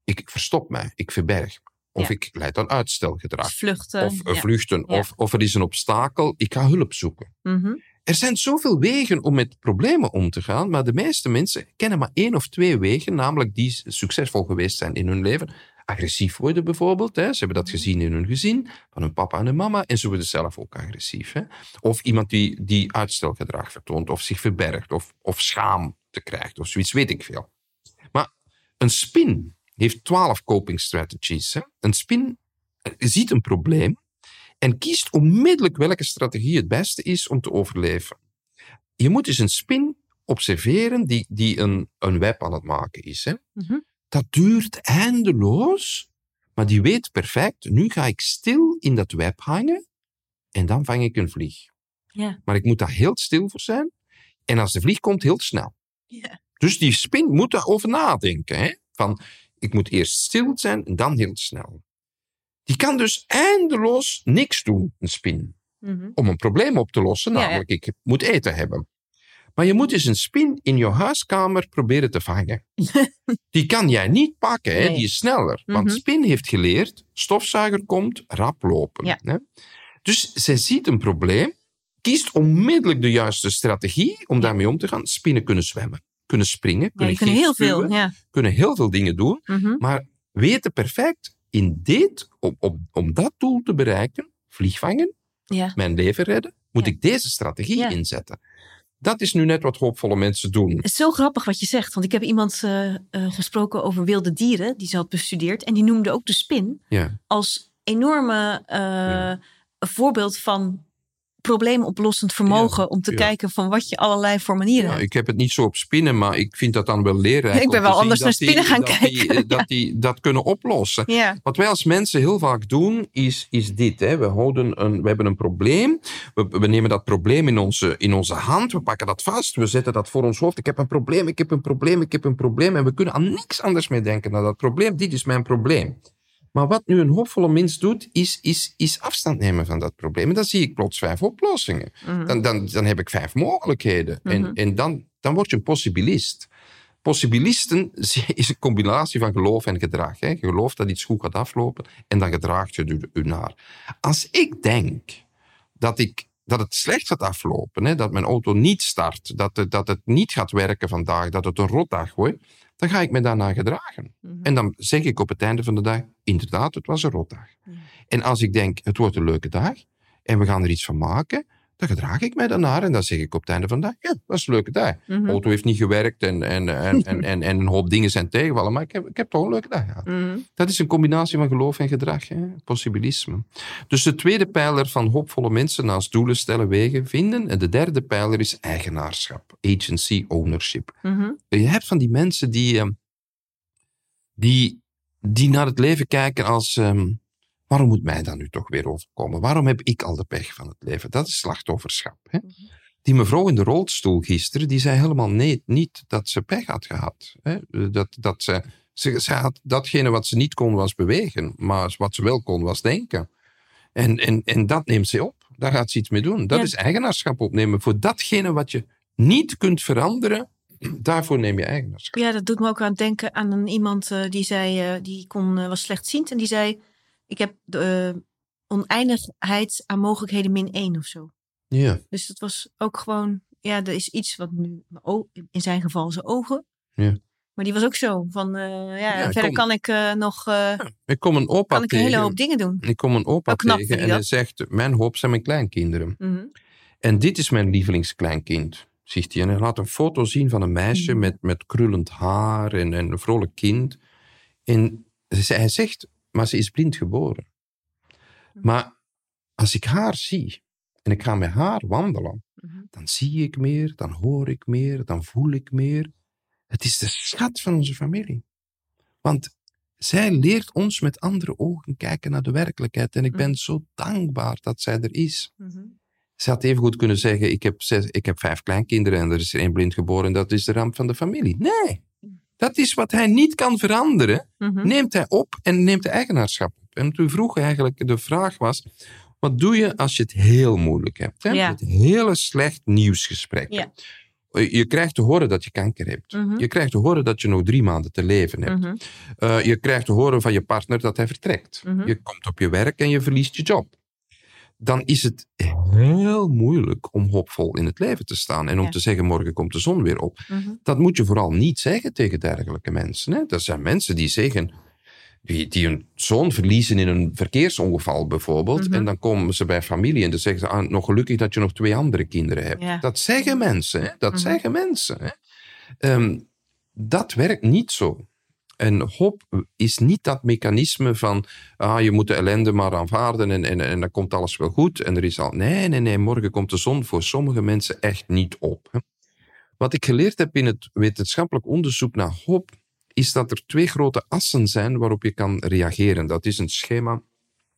ik, verstop mij, ik verberg. Of Ja. ik leid aan uitstelgedrag. Dus vluchten. Of eh, ja. vluchten. Of, of er is een obstakel, ik ga hulp zoeken. Mhm. Er zijn zoveel wegen om met problemen om te gaan, maar de meeste mensen kennen maar één of twee wegen, namelijk die succesvol geweest zijn in hun leven. Agressief worden bijvoorbeeld, hè. ze hebben dat gezien in hun gezin, van hun papa en hun mama, en ze worden zelf ook agressief. Hè. Of iemand die, die uitstelgedrag vertoont, of zich verbergt, of, of schaamte krijgt, of zoiets, weet ik veel. Maar een spin heeft twaalf coping strategies. Hè. Een spin eh, ziet een probleem en kiest onmiddellijk welke strategie het beste is om te overleven. Je moet dus een spin observeren die, die een, een web aan het maken is. Hè. Mhm. Dat duurt eindeloos, maar die weet perfect, nu ga ik stil in dat web hangen en dan vang ik een vlieg. Ja. Maar ik moet daar heel stil voor zijn en als de vlieg komt, heel snel. Ja. Dus die spin moet daarover nadenken. Hè? Van, ik moet eerst stil zijn en dan heel snel. Die kan dus eindeloos niks doen, een spin, Mhm. om een probleem op te lossen, ja. namelijk ik moet eten hebben. Maar je moet dus een spin in je huiskamer proberen te vangen. die kan jij niet pakken, hè? Nee. die is sneller. Want Mhm. spin heeft geleerd, stofzuiger komt, rap lopen. Ja. Hè? Dus zij ziet een probleem, kiest onmiddellijk de juiste strategie om daarmee om te gaan. Spinnen kunnen zwemmen, kunnen springen, Ja, kunnen, die kunnen heel veel. Ja. kunnen heel veel dingen doen, Mhm. maar weten perfect in dit, om, om, om dat doel te bereiken, vlieg vangen, ja. mijn leven redden, moet Ja. ik deze strategie Ja. inzetten. Dat is nu net wat hoopvolle mensen doen. Het is zo grappig wat je zegt. Want ik heb iemand eh, eh, gesproken over wilde dieren. Die ze had bestudeerd. En die noemde ook de spin Ja, als enorme eh, Ja. voorbeeld van probleemoplossend vermogen. Ja, om te ja. kijken van wat je allerlei voor manieren ja, hebt. ik heb het niet zo op spinnen, maar ik vind dat dan wel leerrijk. Ik ben wel anders naar spinnen die- gaan dat die, kijken, eh, dat die dat kunnen oplossen. Wat wij als mensen heel vaak doen, is, is dit. Hè. We, houden een, we hebben een probleem. We, we nemen dat probleem in onze, in onze hand. We pakken dat vast. We zetten dat voor ons hoofd. Ik heb een probleem, ik heb een probleem, ik heb een probleem. En we kunnen aan niks anders meer denken dan dat probleem. Dit is mijn probleem. Maar wat nu een hoopvolle mens doet, is, is, is afstand nemen van dat probleem. En dan zie ik plots vijf oplossingen. Mhm. Dan, dan, dan heb ik vijf mogelijkheden. Mhm. En, en dan, dan word je een possibilist. Possibilisten is een combinatie van geloof en gedrag. Hè. Je gelooft dat iets goed gaat aflopen en dan gedraagt je u naar. Als ik denk dat, ik, dat het slecht gaat aflopen, hè, dat mijn auto niet start, dat het, dat het niet gaat werken vandaag, dat het een rotdag wordt, dan ga ik me daarna gedragen. Mhm. En dan zeg ik op het einde van de dag, inderdaad, het was een rotdag. En als ik denk, het wordt een leuke dag en we gaan er iets van maken, dan gedraag ik mij daarnaar en dan zeg ik op het einde van de dag, ja, dat was een leuke dag. Mhm. De auto heeft niet gewerkt en, en, en, en, en, en een hoop dingen zijn tegenvallen, maar ik heb, ik heb toch een leuke dag gehad. Mhm. Dat is een combinatie van geloof en gedrag, hè? possibilisme. Dus de tweede pijler van hoopvolle mensen naast doelen stellen, wegen, vinden. En de derde pijler is eigenaarschap, agency, ownership. Mhm. Je hebt van die mensen die, ehm, die, die naar het leven kijken als... ehm, waarom moet mij dat nu toch weer overkomen? Waarom heb ik al de pech van het leven? Dat is slachtofferschap. Hè? Die mevrouw in de rolstoel gisteren, die zei helemaal nee, niet dat ze pech had gehad. Hè? Dat, dat ze, ze, ze had datgene wat ze niet kon was bewegen, maar wat ze wel kon was denken. En, en, en dat neemt ze op. Daar gaat ze iets mee doen. Dat Ja. is eigenaarschap opnemen voor datgene wat je niet kunt veranderen. Daarvoor neem je eigenaarschap. Ja, dat doet me ook aan denken aan een, iemand eh, die zei, eh, die kon, eh, was slechtziend. En die zei, ik heb de eh, oneindigheid aan mogelijkheden min één of zo. Ja, Dus dat was ook gewoon, ja, er is iets wat nu, in zijn geval zijn ogen. Ja. Maar die was ook zo van, eh, ja, Ja, verder kom. kan ik eh, nog, eh, ik kom een opa kan ik een hele hoop dingen doen. Ik kom een opa knap tegen en hij zegt: Mijn hoop zijn mijn kleinkinderen. Mhm. En dit is mijn lievelingskleinkind, zegt hij. En hij laat een foto zien van een meisje Mhm. met, met krullend haar en, en een vrolijk kind. En hij zegt: Maar ze is blind geboren. Mhm. Maar als ik haar zie en ik ga met haar wandelen, Mhm. dan zie ik meer, dan hoor ik meer, dan voel ik meer. Het is de schat van onze familie. Want zij leert ons met andere ogen kijken naar de werkelijkheid. En ik ben Mhm. zo dankbaar dat zij er is. Ze had even goed kunnen zeggen, ik heb, zes, ik heb vijf kleinkinderen en er is er één blind geboren en dat is de ramp van de familie. Nee, dat is wat hij niet kan veranderen. Mhm. Neemt hij op en neemt de eigenaarschap op. En toen vroeg eigenlijk, de vraag was, wat doe je als je het heel moeilijk hebt? Hè? Ja. Het hele slecht nieuwsgesprek. Ja. Je krijgt te horen dat je kanker hebt. Mhm. Je krijgt te horen dat je nog drie maanden te leven hebt. Mhm. Eh, je krijgt te horen van je partner dat hij vertrekt. Je komt op je werk en je verliest je job. Dan is het heel moeilijk om hoopvol in het leven te staan en om Ja. te zeggen: morgen komt de zon weer op. Mhm. Dat moet je vooral niet zeggen tegen dergelijke mensen. Hè? Dat zijn mensen die zeggen. Die, die hun zoon verliezen in een verkeersongeval bijvoorbeeld. Mhm. En dan komen ze bij familie en dan zeggen ze: ah, nog gelukkig dat je nog twee andere kinderen hebt. Ja. Dat zeggen mensen. Hè? Dat Mhm. zeggen mensen. Hè? Dat werkt niet zo. En hoop is niet dat mechanisme van ah, je moet de ellende maar aanvaarden en, en, en dan komt alles wel goed. En er is al. Nee, nee, nee, morgen komt de zon voor sommige mensen echt niet op. Wat ik geleerd heb in het wetenschappelijk onderzoek naar hoop, is dat er twee grote assen zijn waarop je kan reageren. Dat is een schema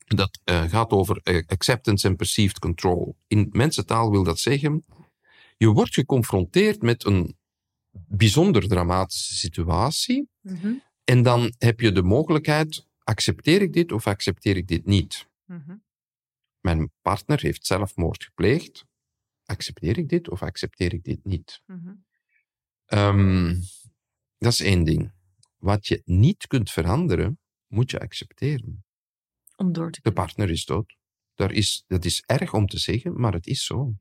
dat eh, gaat over eh, acceptance en perceived control. In mensentaal wil dat zeggen, je wordt geconfronteerd met een bijzonder dramatische situatie. Mhm. En dan heb je de mogelijkheid, accepteer ik dit of accepteer ik dit niet? Mhm. Mijn partner heeft zelfmoord gepleegd. Accepteer ik dit of accepteer ik dit niet? Mhm. Ehm, dat is één ding. Wat je niet kunt veranderen, moet je accepteren. Om door te De partner is dood. Daar is, dat is erg om te zeggen, maar het is zo.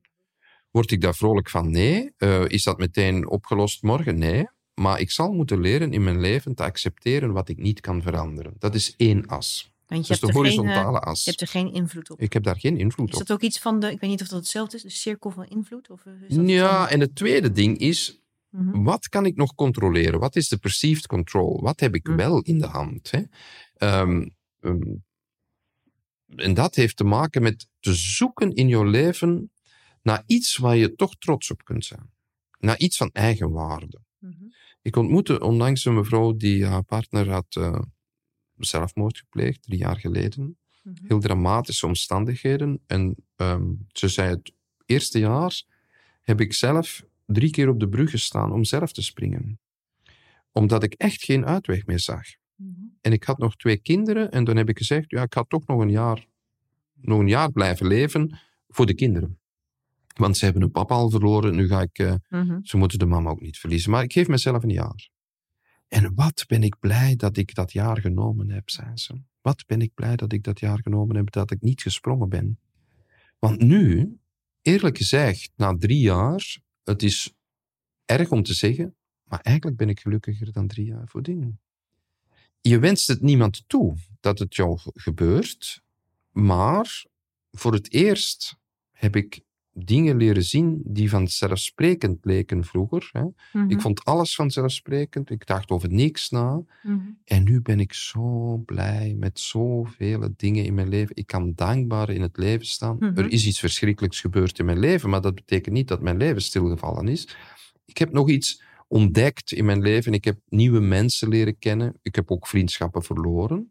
Word ik daar vrolijk van? Nee. Eh, is dat meteen opgelost morgen? Nee. Maar ik zal moeten leren in mijn leven te accepteren wat ik niet kan veranderen. Dat is één as. Want je Dat is hebt, de geen, eh, horizontale as. je hebt er geen invloed op. Ik heb daar geen invloed Is op. dat ook iets van de, ik weet niet of dat hetzelfde is, de cirkel van invloed? Of eh, is Ja, en het tweede ding is, Mhm. wat kan ik nog controleren? Wat is de perceived control? Wat heb ik Mhm. wel in de hand? Hè? Ehm, ehm, en dat heeft te maken met te zoeken in jouw leven naar iets waar je toch trots op kunt zijn. Naar iets van eigenwaarde. Mhm. Ik ontmoette onlangs een mevrouw die haar partner had eh, zelfmoord gepleegd, drie jaar geleden. Mhm. Heel dramatische omstandigheden. En ehm, ze zei, het eerste jaar heb ik zelf drie keer op de brug gestaan om zelf te springen. Omdat ik echt geen uitweg meer zag. Mhm. En ik had nog twee kinderen en dan heb ik gezegd, ja, ik ga toch nog een jaar, nog een jaar blijven leven voor de kinderen. Want ze hebben hun papa al verloren, nu ga ik... eh, Mhm. ze moeten de mama ook niet verliezen. Maar ik geef mezelf een jaar. En wat ben ik blij dat ik dat jaar genomen heb, zei ze. Wat ben ik blij dat ik dat jaar genomen heb, dat ik niet gesprongen ben. Want nu, eerlijk gezegd, na drie jaar, het is erg om te zeggen, maar eigenlijk ben ik gelukkiger dan drie jaar voordien. Je wenst het niemand toe dat het jou gebeurt, maar voor het eerst heb ik dingen leren zien die vanzelfsprekend leken vroeger. Hè. Mhm. Ik vond alles vanzelfsprekend, ik dacht over niks na. Mhm. En nu ben ik zo blij met zoveel dingen in mijn leven. Ik kan dankbaar in het leven staan. Mhm. Er is iets verschrikkelijks gebeurd in mijn leven, maar dat betekent niet dat mijn leven stilgevallen is. Ik heb nog iets ontdekt in mijn leven. Ik heb nieuwe mensen leren kennen. Ik heb ook vriendschappen verloren.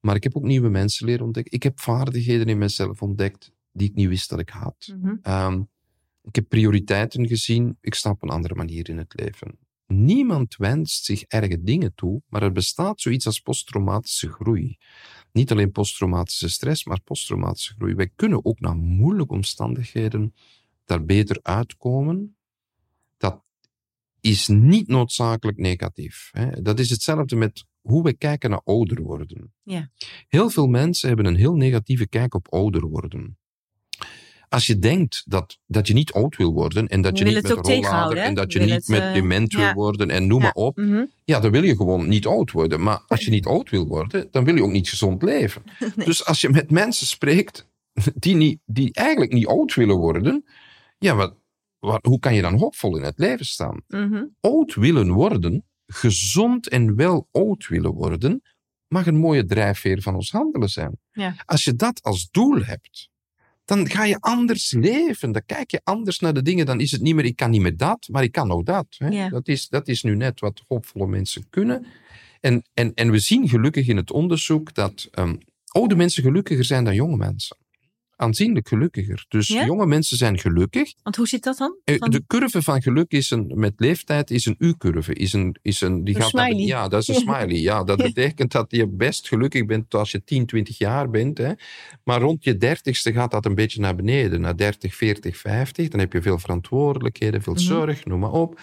Maar ik heb ook nieuwe mensen leren ontdekken. Ik heb vaardigheden in mezelf ontdekt die ik niet wist dat ik had. Mhm. Ehm, ik heb prioriteiten gezien. Ik sta op een andere manier in het leven. Niemand wenst zich erge dingen toe, maar er bestaat zoiets als posttraumatische groei. Niet alleen posttraumatische stress, maar posttraumatische groei. Wij kunnen ook naar moeilijke omstandigheden daar beter uitkomen. Dat is niet noodzakelijk negatief. Hè. Dat is hetzelfde met hoe we kijken naar ouder worden. Ja. Heel veel mensen hebben een heel negatieve kijk op ouder worden. Als je denkt dat, dat je niet oud wil worden en dat Je niet met een hè? en dat je wil niet het, met eh, dement wil ja. worden en noem Ja. maar op, Mhm. ja, dan wil je gewoon niet oud worden. Maar als je niet oud wil worden, dan wil je ook niet gezond leven. Nee. Dus als je met mensen spreekt die, niet, die eigenlijk niet oud willen worden, ja, wat, wat, hoe kan je dan hoopvol in het leven staan? Mhm. Oud willen worden, gezond en wel oud willen worden, mag een mooie drijfveer van ons handelen zijn. Ja. Als je dat als doel hebt, dan ga je anders leven. Dan kijk je anders naar de dingen. Dan is het niet meer, ik kan niet meer dat, maar ik kan ook dat. Hè? Ja. Dat, is, dat is nu net wat hoopvolle mensen kunnen. En, en, en we zien gelukkig in het onderzoek dat ehm, oude mensen gelukkiger zijn dan jonge mensen. Aanzienlijk gelukkiger. Dus Ja? jonge mensen zijn gelukkig. Want hoe zit dat dan? Eh, Van- De curve van geluk is een, met leeftijd is een U-curve. Is een, is een, die Een gaat naar- smiley. ja, dat is een smiley. Ja, dat betekent dat je best gelukkig bent als je 10, 20 jaar bent. Hè. Maar rond je dertigste gaat dat een beetje naar beneden. Naar 30, 40, 50. Dan heb je veel verantwoordelijkheden, veel Mhm. zorg, noem maar op.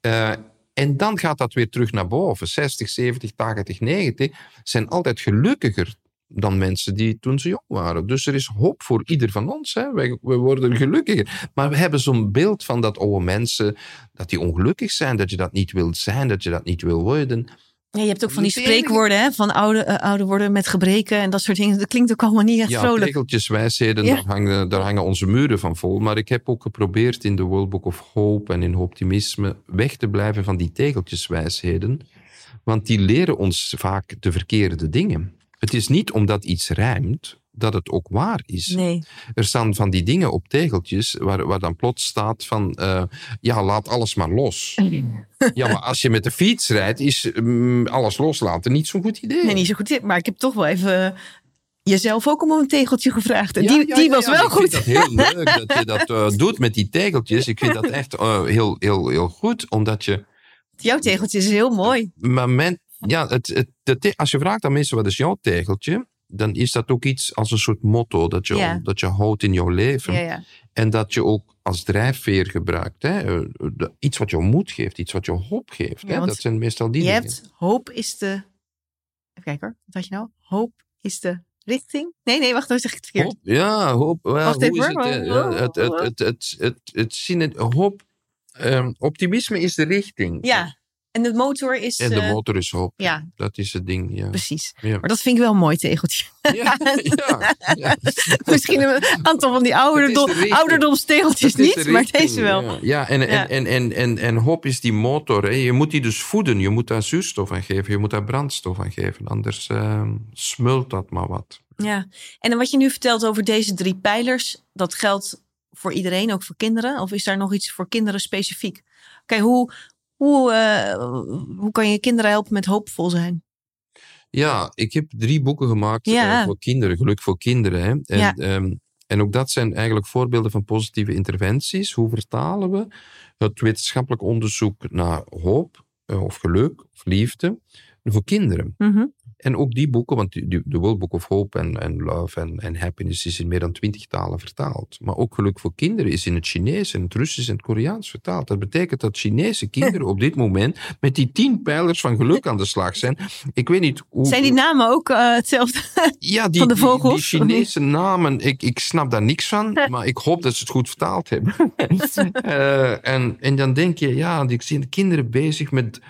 Eh, en dan gaat dat weer terug naar boven. 60, 70, 80, 90 zijn altijd gelukkiger dan mensen die toen ze jong waren. Dus er is hoop voor ieder van ons. Hè. Wij, we worden gelukkiger. Maar we hebben zo'n beeld van dat oude mensen, dat die ongelukkig zijn, dat je dat niet wilt zijn, dat je dat niet wil worden. Ja, je hebt ook van die spreekwoorden, hè? Van oude, eh, ouder worden met gebreken en dat soort dingen. Dat klinkt ook allemaal niet echt Ja, vrolijk. Ja. daar, hangen, daar hangen onze muren van vol. Maar ik heb ook geprobeerd in de World Book of Hope en in optimisme weg te blijven van die tegeltjeswijsheden. Want die leren ons vaak de verkeerde dingen. Het is niet omdat iets rijmt dat het ook waar is. Nee. Er staan van die dingen op tegeltjes waar, waar dan plots staat van... eh, ja, laat alles maar los. Ja, maar als je met de fiets rijdt, is mm, alles loslaten niet zo'n goed idee. Nee, niet zo goed. Maar ik heb toch wel even jezelf ook om een tegeltje gevraagd. En Ja, die ja, die ja, was ja, wel ik goed. vind dat heel leuk dat je dat eh, doet met die tegeltjes. Ik vind dat echt eh, heel, heel, heel goed, omdat je... Jouw tegeltje is heel mooi. Maar men, ja, het, het, de te- als je vraagt aan mensen wat is jouw tegeltje, dan is dat ook iets als een soort motto dat je, dat je houdt in jouw leven. En dat je ook als drijfveer gebruikt. Hè? Eh, Iets wat jou moed geeft, iets wat jou hoop geeft. Ja, hè? Dat zijn meestal die Je dingen. hebt hoop is de. Even kijken hoor. Wat had je nou? Hoop is de richting. Nee, nee, wacht, dan zeg ik het verkeerd. Hoop, ja, hoop. wel, Wacht hoe even, is het? ja, het, het, het, het, het, het, zien het, hoop, ehm, optimisme is de richting. Ja, en de motor is. En de eh, motor is hoop. ja, Dat is het ding, ja. precies. Ja. Maar dat vind ik wel een mooi tegeltje. Ja, ja, ja. Misschien een aantal van die ouderdom, ouderdomstegeltjes niet, de maar deze wel. Ja, en. En, en, en, en, en hoop is die motor. Hè. Je moet die dus voeden. Je moet daar zuurstof aan geven. Je moet daar brandstof aan geven. Anders ehm, smult dat maar wat. Ja, en wat je nu vertelt over deze drie pijlers, dat geldt voor iedereen, ook voor kinderen? Of is daar nog iets voor kinderen specifiek? Kijk, hoe, hoe, eh, hoe kan je kinderen helpen met hoopvol zijn? Ja, ik heb drie boeken gemaakt Ja. eh, voor kinderen. Geluk voor kinderen. Hè. En, Ja. ehm, en ook dat zijn eigenlijk voorbeelden van positieve interventies. Hoe vertalen we het wetenschappelijk onderzoek naar hoop eh, of geluk of liefde voor kinderen? Mhm. En ook die boeken, want die- die- de World Book of Hope en, en Love en, en Happiness is in meer dan twintig talen vertaald. Maar ook Geluk voor Kinderen is in het Chinees, en het Russisch en het Koreaans vertaald. Dat betekent dat Chinese kinderen op dit moment met die tien pijlers van geluk aan de slag zijn. Ik weet niet hoe... Zijn die namen ook eh, hetzelfde? ja, die, van de die- Die, vogels? Chinese namen, ik, ik snap daar niks van, maar ik hoop dat ze het goed vertaald hebben. Eh, en, en dan denk je, ja, ik zie de kinderen bezig met,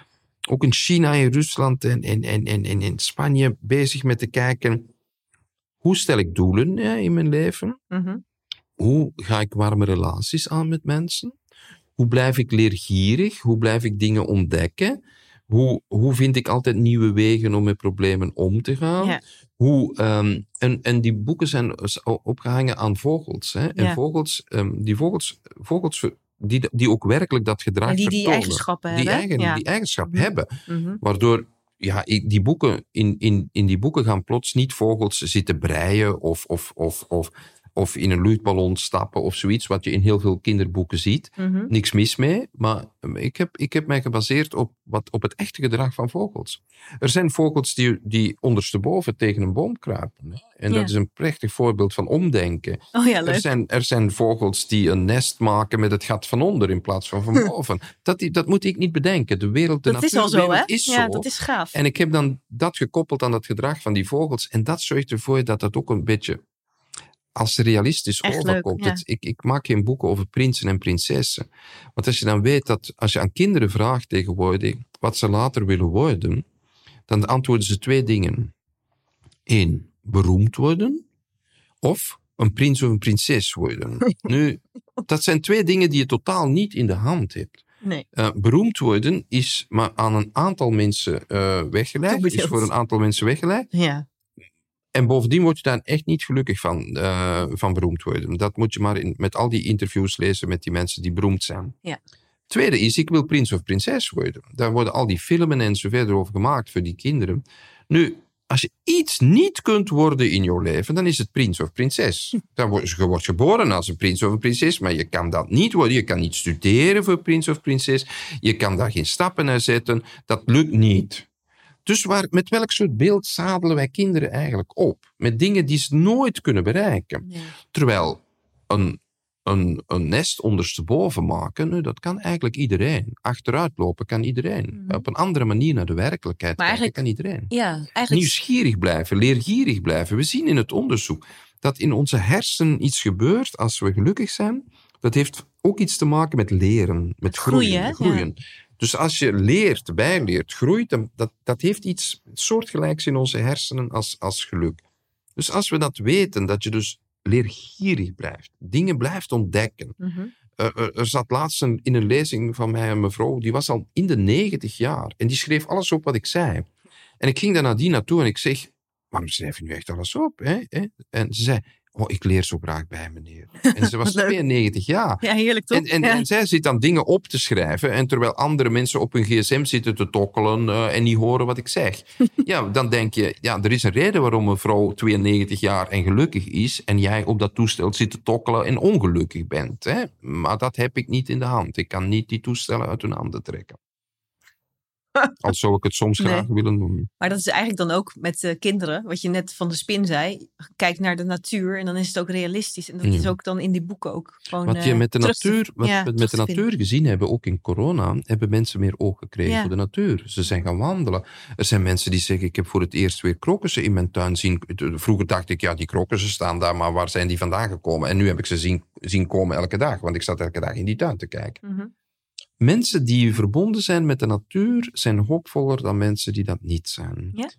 ook in China, in Rusland en, en, en, en, en in Spanje, bezig met te kijken, hoe stel ik doelen in mijn leven? Mhm. Hoe ga ik warme relaties aan met mensen? Hoe blijf ik leergierig? Hoe blijf ik dingen ontdekken? Hoe, hoe vind ik altijd nieuwe wegen om met problemen om te gaan? Ja. Hoe, ehm, en, en die boeken zijn dus opgehangen aan vogels. Hè? En Ja. vogels, ehm, die vogels, vogels die, die ook werkelijk dat gedrag die die vertonen. eigenschappen die, hebben. eigen, ja. die eigenschap Mhm. hebben. Mhm. Waardoor ja, die boeken, in, in, in die boeken gaan plots niet vogels zitten breien of, of, of, of, of in een luchtballon stappen of zoiets, wat je in heel veel kinderboeken ziet. Mhm. Niks mis mee, maar um, ik heb, ik heb mij gebaseerd op, wat, op het echte gedrag van vogels. Er zijn vogels die, die ondersteboven tegen een boom kruipen. hè. En Ja. dat is een prachtig voorbeeld van omdenken. Oh ja, Er zijn, er zijn vogels die een nest maken met het gat van onder in plaats van van boven. Dat, die- dat moet ik niet bedenken. De wereld, de Dat is al zo, hè? is ja, zo. dat is gaaf. En ik heb dan dat gekoppeld aan het gedrag van die vogels. En dat zorgt ervoor dat dat ook een beetje als realistisch Echt leuk, overkomt. ja. Ik, ik maak geen boeken over prinsen en prinsessen. Want als je dan weet dat als je aan kinderen vraagt tegenwoordig wat ze later willen worden, dan antwoorden ze twee dingen. Eén, beroemd worden. Of een prins of een prinses worden. nu, dat zijn twee dingen die je totaal niet in de hand hebt. Nee. Eh, beroemd worden is maar aan een aantal mensen eh weggelegd. Is voor een aantal mensen weggelegd. Ja. En bovendien word je daar echt niet gelukkig van, eh, van beroemd worden. Dat moet je maar in, met al die interviews lezen met die mensen die beroemd zijn. Ja. Tweede is, ik wil prins of prinses worden. Daar worden al die filmen en zo verder over gemaakt voor die kinderen. Nu, als je iets niet kunt worden in jouw leven, dan is het prins of prinses. Dan word, je wordt geboren als een prins of een prinses, maar je kan dat niet worden. Je kan niet studeren voor prins of prinses. Je kan daar geen stappen naar zetten. Dat lukt niet. Dus waar, met welk soort beeld zadelen wij kinderen eigenlijk op? Met dingen die ze nooit kunnen bereiken. Terwijl een, een, een nest ondersteboven maken, dat kan eigenlijk iedereen. Achteruit lopen kan iedereen. Mhm. Op een andere manier naar de werkelijkheid Maar kijken kan iedereen. Ja, eigenlijk... Nieuwsgierig blijven, leergierig blijven. We zien in het onderzoek dat in onze hersenen iets gebeurt als we gelukkig zijn. Dat heeft ook iets te maken met leren, met groeien, groeien. Dus als je leert, bijleert, groeit, dat, dat heeft iets soortgelijks in onze hersenen als, als geluk. Dus als we dat weten, dat je dus leergierig blijft, dingen blijft ontdekken. Mhm. Eh, er, er zat laatst een- in een lezing van mij een mevrouw, die was al in de negentig jaar. En die schreef alles op wat ik zei. En ik ging daar nadien naartoe en ik zeg, waarom schrijf je nu echt alles op? Hè? En ze zei, oh, ik leer zo graag bij meneer. En ze was Wat leuk. 92 jaar. Ja, heerlijk toch? En, en, ja. en zij zit dan dingen op te schrijven. En terwijl andere mensen op hun gsm zitten te tokkelen eh, en niet horen wat ik zeg. ja, dan denk je, ja, er is een reden waarom een vrouw 92 jaar en gelukkig is. En jij op dat toestel zit te tokkelen en ongelukkig bent. Hè? Maar dat heb ik niet in de hand. Ik kan niet die toestellen uit hun handen trekken. Al zou ik het soms Nee. graag willen doen. Maar dat is eigenlijk dan ook met kinderen, wat je net van de spin zei. Kijk naar de natuur en dan is het ook realistisch. En dat Ja. is ook dan in die boeken ook gewoon. Wat je eh, met de te- natuur, wat ja, we met de natuur gezien hebben, ook in corona, hebben mensen meer oog gekregen Ja. voor de natuur. Ze zijn gaan wandelen. Er zijn mensen die zeggen, ik heb voor het eerst weer krokussen in mijn tuin zien. Vroeger dacht ik, ja, die krokussen staan daar, maar waar zijn die vandaan gekomen? En nu heb ik ze zien, zien komen elke dag, want ik zat elke dag in die tuin te kijken. Mhm. Mensen die verbonden zijn met de natuur, zijn hoopvoller dan mensen die dat niet zijn. Ja?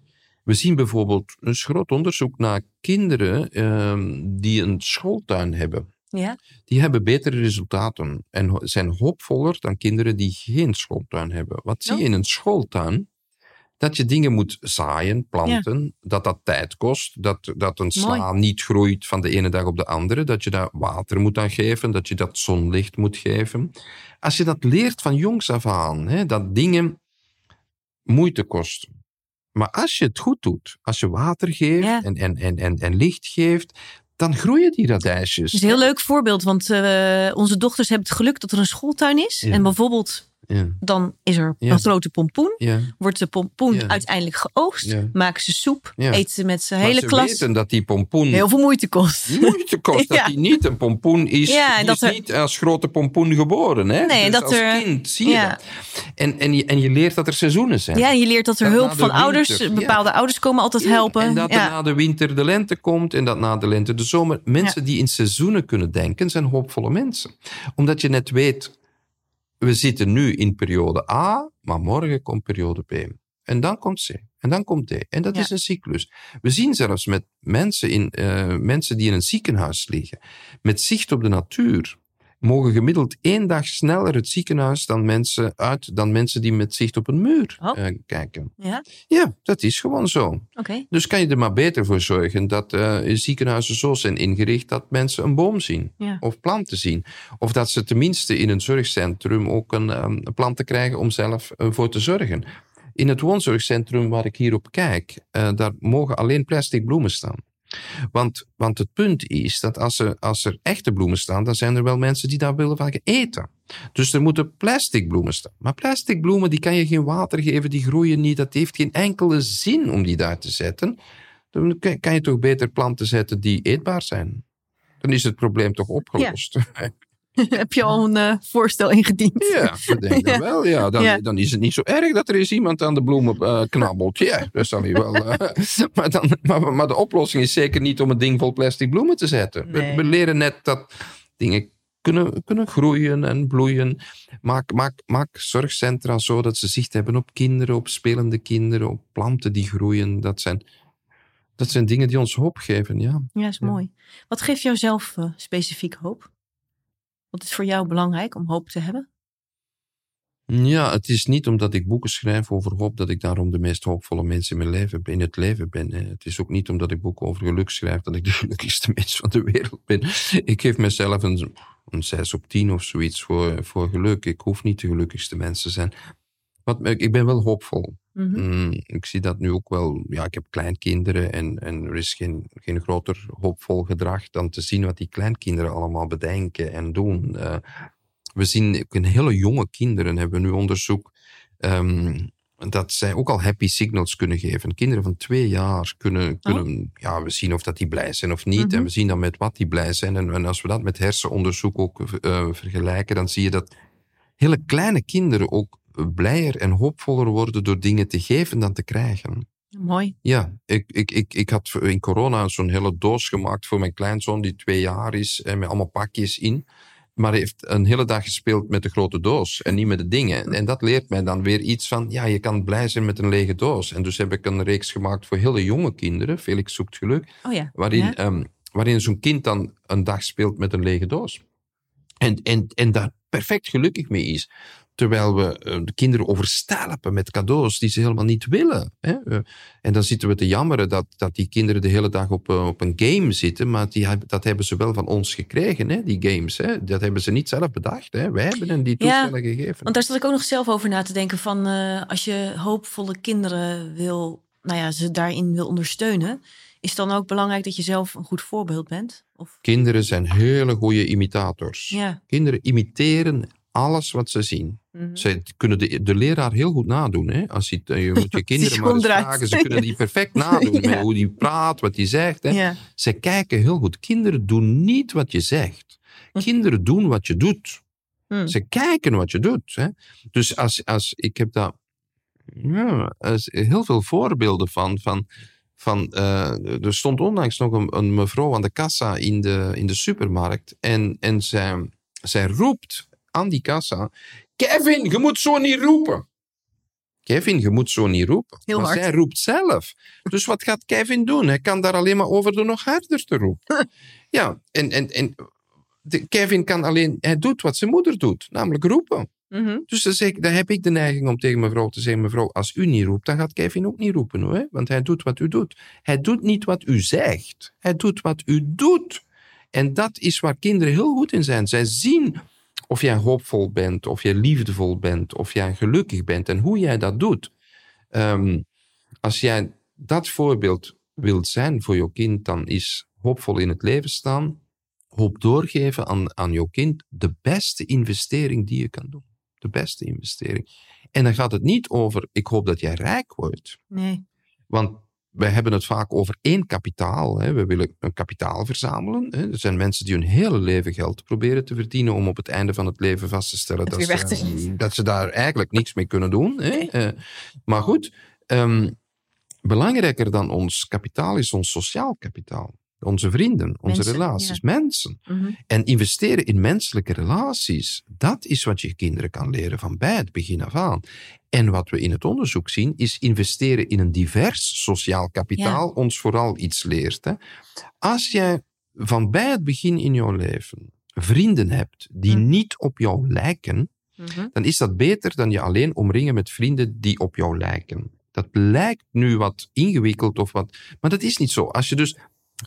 We zien bijvoorbeeld een groot onderzoek naar kinderen ehm, die een schooltuin hebben Ja, die hebben betere resultaten en zijn hoopvoller dan kinderen die geen schooltuin hebben. Wat zie Oh. je in een schooltuin? Dat je dingen moet zaaien, planten, dat dat tijd kost, dat, dat een sla niet groeit van de ene dag op de andere, dat je daar water moet aan geven, dat je dat zonlicht moet geven. Als je dat leert van jongs af aan, hè, dat dingen moeite kosten. Maar als je het goed doet, als je water geeft Ja. en, en, en, en, en licht geeft, dan groeien die radijsjes. het is een heel leuk voorbeeld, want eh, onze dochters hebben het geluk dat er een schooltuin is. Ja. En bijvoorbeeld, Ja, dan is er Ja. een grote pompoen. ja. Wordt de pompoen uiteindelijk geoogst. Maken ze soep. Eten ze met zijn Maar hele ze klas. weten dat die pompoen Heel veel moeite kost. moeite kost. Dat die niet een pompoen is. En die dat is er- niet als grote pompoen geboren. Hè? Nee, dus dat als er- kind zie je dat. En, en, je, en je leert dat er seizoenen zijn. Ja, en je leert dat er Dat hulp van ouders, winter, bepaalde ouders komen altijd helpen. En dat er na de winter de lente komt en dat na de lente de zomer. Mensen die in seizoenen kunnen denken, zijn hoopvolle mensen. Omdat je net weet, we zitten nu in periode A, maar morgen komt periode B. En dan komt C. En dan komt D. En dat Ja. is een cyclus. We zien zelfs met mensen, in, eh, mensen die in een ziekenhuis liggen, met zicht op de natuur, mogen gemiddeld één dag sneller het ziekenhuis dan mensen, uit dan mensen die met zicht op een muur Oh. eh, kijken. Ja, Ja, dat is gewoon zo. oké. Dus kan je er maar beter voor zorgen dat eh, ziekenhuizen zo zijn ingericht dat mensen een boom zien Ja. of planten zien. Of dat ze tenminste in een zorgcentrum ook een, ehm, een planten krijgen om zelf eh, voor te zorgen. In het woonzorgcentrum waar ik hier op kijk, daar mogen alleen plastic bloemen staan. Want, want het punt is dat als er, als er echte bloemen staan, dan zijn er wel mensen die daar willen van eten. Dus er moeten plastic bloemen staan. Maar plastic bloemen, die kan je geen water geven, die groeien niet. Dat heeft geen enkele zin om die daar te zetten. Dan kan je toch beter planten zetten die eetbaar zijn. Dan is het probleem toch opgelost. Ja, Heb je al een eh, voorstel ingediend? ik denk Ja. dat wel. Ja, dan, Ja. dan is het niet zo erg dat er eens iemand aan de bloemen eh, knabbelt. Ja, dat zal hij wel. eh, maar, dan, maar, maar de oplossing is zeker niet om een ding vol plastic bloemen te zetten. We- Nee. We, leren net dat dingen kunnen, kunnen groeien en bloeien. Maak, maak, maak zorgcentra zo dat ze zicht hebben op kinderen, op spelende kinderen, op planten die groeien. Dat zijn, dat zijn dingen die ons hoop geven, ja. Ja, is Ja. mooi. Wat geeft jou zelf specifiek hoop? Wat is voor jou belangrijk om hoop te hebben? Ja, het is niet omdat ik boeken schrijf over hoop dat ik daarom de meest hoopvolle mens in, mijn leven, in het leven ben. Het is ook niet omdat ik boeken over geluk schrijf dat ik de gelukkigste mens van de wereld ben. Ik geef mezelf een, een 6 op 10 of zoiets voor, voor geluk. Ik hoef niet de gelukkigste mens te zijn. Wat, ik ben wel hoopvol. Mhm. Mm, ik zie dat nu ook wel. Ja, ik heb kleinkinderen en, en er is geen, geen groter hoopvol gedrag dan te zien wat die kleinkinderen allemaal bedenken en doen. Eh, we zien ook in hele jonge kinderen, hebben we nu onderzoek, ehm, dat zij ook al happy signals kunnen geven. Kinderen van twee jaar kunnen, kunnen ja, we zien of dat die blij zijn of niet. Mhm. En we zien dan met wat die blij zijn. En, en als we dat met hersenonderzoek ook eh, vergelijken, dan zie je dat hele kleine kinderen ook blijer en hoopvoller worden door dingen te geven dan te krijgen. Mooi. Ja, ik, ik, ik, ik had in corona zo'n hele doos gemaakt voor mijn kleinzoon die twee jaar is, en met allemaal pakjes in. Maar hij heeft een hele dag gespeeld met de grote doos en niet met de dingen. En dat leert mij dan weer iets van, ja, je kan blij zijn met een lege doos. En dus heb ik een reeks gemaakt voor hele jonge kinderen, Felix zoekt geluk, Oh ja. waarin, Ja. ehm, waarin zo'n kind dan een dag speelt met een lege doos. En, en, en daar perfect gelukkig mee is. Terwijl we eh, de kinderen overstelpen met cadeaus die ze helemaal niet willen. Hè? Eh, en dan zitten we te jammeren dat, dat die kinderen de hele dag op, eh, op een game zitten. Maar die, dat hebben ze wel van ons gekregen, hè? die games. Hè? Dat hebben ze niet zelf bedacht. Hè? Wij hebben hen die Ja, toestellen gegeven. Want daar zat ik ook nog zelf over na te denken van als je hoopvolle kinderen wil, nou ja, ze daarin wil ondersteunen, is het dan ook belangrijk dat je zelf een goed voorbeeld bent? Of Kinderen zijn hele goede imitators. ja. Kinderen imiteren alles wat ze zien. Mhm. Ze kunnen de, de leraar heel goed nadoen. Hè? Als je, je moet je kinderen maar eens vragen. Ze kunnen die perfect nadoen. Ja. Met hoe die praat, wat die zegt. Hè? ja. Ze kijken heel goed. Kinderen doen niet wat je zegt. Kinderen doen wat je doet. Hm. Ze kijken wat je doet. Hè? Dus als, als, ik heb daar ja, heel veel voorbeelden van. van, van eh, er stond onlangs nog een, een mevrouw aan de kassa in de, in de supermarkt. En, en zij, zij roept aan die kassa: Kevin, je moet zo niet roepen. Kevin, je moet zo niet roepen. Heel maar hard. zij roept zelf. Dus wat gaat Kevin doen? Hij kan daar alleen maar over door nog harder te roepen. ja, en, en, en de- Kevin kan alleen, hij doet wat zijn moeder doet, namelijk roepen. Mhm. Dus dan, zeg, ik- dan heb ik de neiging om tegen mevrouw te zeggen: Mevrouw, als u niet roept, dan gaat Kevin ook niet roepen hoor. Want hij doet wat u doet. Hij doet niet wat u zegt. Hij doet wat u doet. En dat is waar kinderen heel goed in zijn. Zij zien of jij hoopvol bent, of jij liefdevol bent, of jij gelukkig bent en hoe jij dat doet. Ehm, als jij dat voorbeeld wilt zijn voor je kind, dan is hoopvol in het leven staan, hoop doorgeven aan, aan je kind de beste investering die je kan doen. De beste investering. En dan gaat het niet over, ik hoop dat jij rijk wordt. Nee. Want wij hebben het vaak over één kapitaal. Hè. We willen een kapitaal verzamelen. Hè. Er zijn mensen die hun hele leven geld proberen te verdienen om op het einde van het leven vast te stellen dat ze, dat ze daar eigenlijk niks mee kunnen doen. Hè. Eh, maar goed, ehm, belangrijker dan ons kapitaal is ons sociaal kapitaal. Onze vrienden, onze Mensen, relaties, mensen. Mhm. En investeren in menselijke relaties, dat is wat je kinderen kan leren van bij het begin af aan. En wat we in het onderzoek zien, is investeren in een divers sociaal kapitaal ons vooral iets leert. Hè. Als jij van bij het begin in jouw leven vrienden hebt die Hm. niet op jou lijken, Mhm. dan is dat beter dan je alleen omringen met vrienden die op jou lijken. Dat lijkt nu wat ingewikkeld of wat, maar dat is niet zo. Als je dus,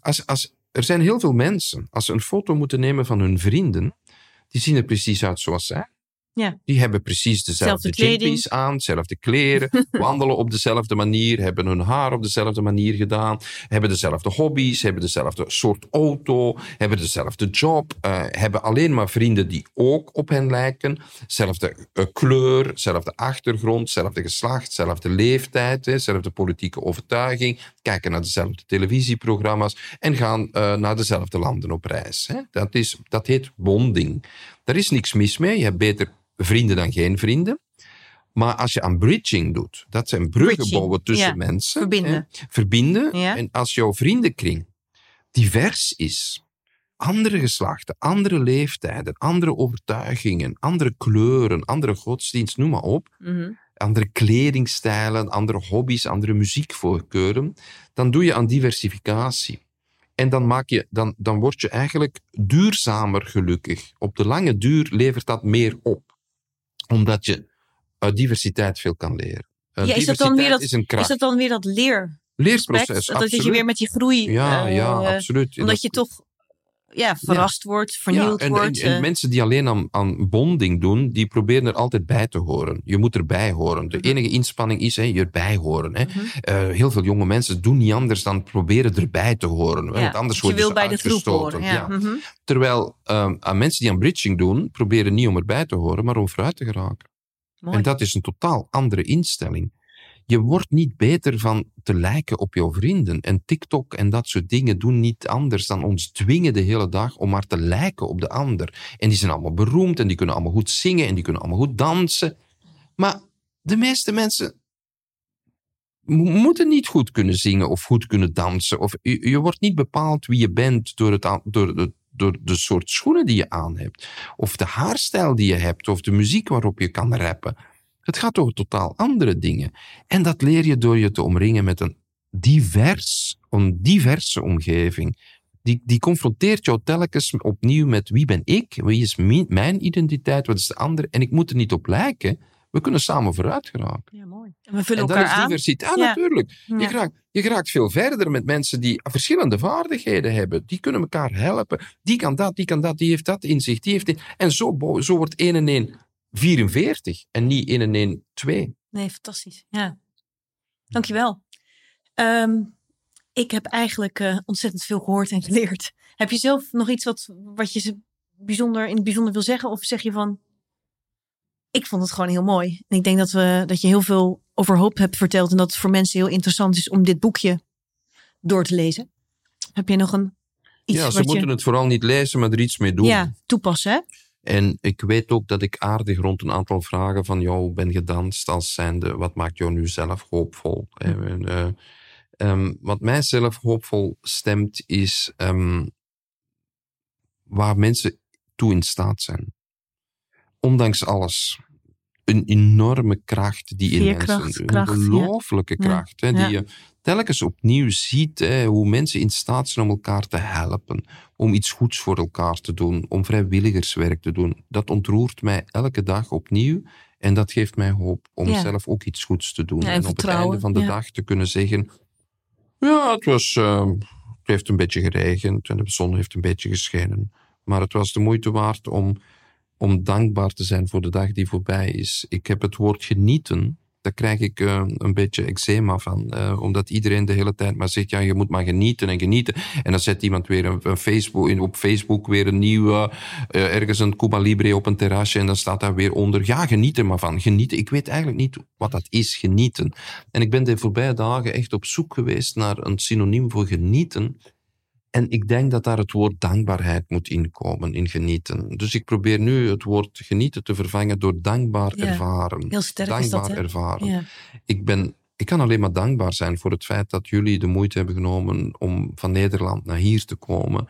als, er zijn heel veel mensen, als ze een foto moeten nemen van hun vrienden, die zien er precies uit zoals zij. Ja. Die hebben precies dezelfde jimpies aan, dezelfde kleren, wandelen op dezelfde manier, hebben hun haar op dezelfde manier gedaan, hebben dezelfde hobby's, hebben dezelfde soort auto, hebben dezelfde job, eh, hebben alleen maar vrienden die ook op hen lijken, zelfde eh, kleur, zelfde achtergrond, zelfde geslacht, zelfde leeftijd, hè, zelfde politieke overtuiging, kijken naar dezelfde televisieprogramma's en gaan eh, naar dezelfde landen op reis. Hè. Dat, is, dat heet bonding. Daar is niks mis mee. Je hebt beter vrienden dan geen vrienden. Maar als je aan bridging doet, dat zijn bruggen Bridging, bouwen tussen ja. mensen. Verbinden. hè. Verbinden. Ja. En als jouw vriendenkring divers is, andere geslachten, andere leeftijden, andere overtuigingen, andere kleuren, andere godsdienst, noem maar op, Mhm. andere kledingstijlen, andere hobby's, andere muziekvoorkeuren, dan doe je aan diversificatie. En dan, maak je, dan, dan word je eigenlijk duurzamer gelukkig. Op de lange duur levert dat meer op. Omdat je uit diversiteit veel kan leren. Uh, Ja, is dat dan diversiteit weer dat- is een kracht. Is dat dan weer dat leer? Leerproces, Dat, dat je weer met die groei. Ja, eh, ja, absoluut. Omdat je toch ja, verrast wordt, vernield en, wordt. En, en eh. mensen die alleen aan, aan bonding doen, die proberen er altijd bij te horen. Je moet erbij horen. De Mhm. enige inspanning is hè, je erbij horen. Hè. Mhm. Eh, heel veel jonge mensen doen niet anders dan proberen erbij te horen. Ja, Want anders je worden wil ze bij de groep uitgestoten. horen. Ja. Mhm. Terwijl ehm, aan mensen die aan bridging doen, proberen niet om erbij te horen, maar om vooruit te geraken. Mooi. En dat is een totaal andere instelling. Je wordt niet beter van te lijken op jouw vrienden. En TikTok en dat soort dingen doen niet anders dan ons dwingen de hele dag om maar te lijken op de ander. En die zijn allemaal beroemd en die kunnen allemaal goed zingen en die kunnen allemaal goed dansen. Maar de meeste mensen mo- moeten niet goed kunnen zingen of goed kunnen dansen. Of je, je wordt niet bepaald wie je bent door, het, door, de, door de soort schoenen die je aan hebt. Of de haarstijl die je hebt. Of de muziek waarop je kan rappen. Het gaat over totaal andere dingen. En dat leer je door je te omringen met een divers, een diverse omgeving. Die, die confronteert jou telkens opnieuw met wie ben ik, wie is mi- mijn identiteit, wat is de andere. En ik moet er niet op lijken. We kunnen samen vooruit geraken. Ja, mooi. En we vullen En dat elkaar is aan. diversiteit. Ja, Ja. natuurlijk. Je, Ja. geraakt, je geraakt veel verder met mensen die verschillende vaardigheden hebben. Die kunnen elkaar helpen. Die kan dat, die kan dat, die heeft dat inzicht. Die heeft dit. En zo, zo wordt 1 en 1 44 en niet 1 en 1 2. Nee, fantastisch. Ja. Dankjewel. Ehm ik heb eigenlijk eh, ontzettend veel gehoord en geleerd. Heb je zelf nog iets wat, wat je ze bijzonder, in het bijzonder wil zeggen? Of zeg je van, ik vond het gewoon heel mooi. En ik denk dat, we, dat je heel veel over hoop hebt verteld. En dat het voor mensen heel interessant is om dit boekje door te lezen. Heb je nog een iets Ja, ze moeten je het vooral niet lezen, maar er iets mee doen. ja, toepassen? Hè? En ik weet ook dat ik aardig rond een aantal vragen van jou ben gedanst als zijnde, wat maakt jou nu zelf hoopvol? Hm. En, eh, ehm, wat mij zelf hoopvol stemt, is ehm, waar mensen toe in staat zijn. Ondanks alles. Een enorme kracht die in Veerkracht, mensen... Een kracht, ongelooflijke Ja, kracht. Hè, die ja. je telkens opnieuw ziet hè, hoe mensen in staat zijn om elkaar te helpen. Om iets goeds voor elkaar te doen. Om vrijwilligerswerk te doen. Dat ontroert mij elke dag opnieuw. En dat geeft mij hoop om Ja. zelf ook iets goeds te doen. Ja, en en op het einde van de ja. dag te kunnen zeggen... Ja, het was... eh, het heeft een beetje geregend en de zon heeft een beetje geschenen. Maar het was de moeite waard om, om dankbaar te zijn voor de dag die voorbij is. Ik heb het woord genieten. Daar krijg ik eh, een beetje eczema van. eh, omdat iedereen de hele tijd maar zegt, ja, je moet maar genieten en genieten. En dan zet iemand weer een, een Facebook, op Facebook weer een nieuwe, eh, ergens een Cuba Libre op een terrasje. En dan staat daar weer onder, ja, geniet er maar van. Genieten. Ik weet eigenlijk niet wat dat is, genieten. En ik ben de voorbije dagen echt op zoek geweest naar een synoniem voor genieten. En ik denk dat daar het woord dankbaarheid moet inkomen, in genieten. Dus ik probeer nu het woord genieten te vervangen door dankbaar Ja, ervaren. Heel sterk is dankbaar dat, ervaren. Ja. Ik, ben, ik kan alleen maar dankbaar zijn voor het feit dat jullie de moeite hebben genomen om van Nederland naar hier te komen.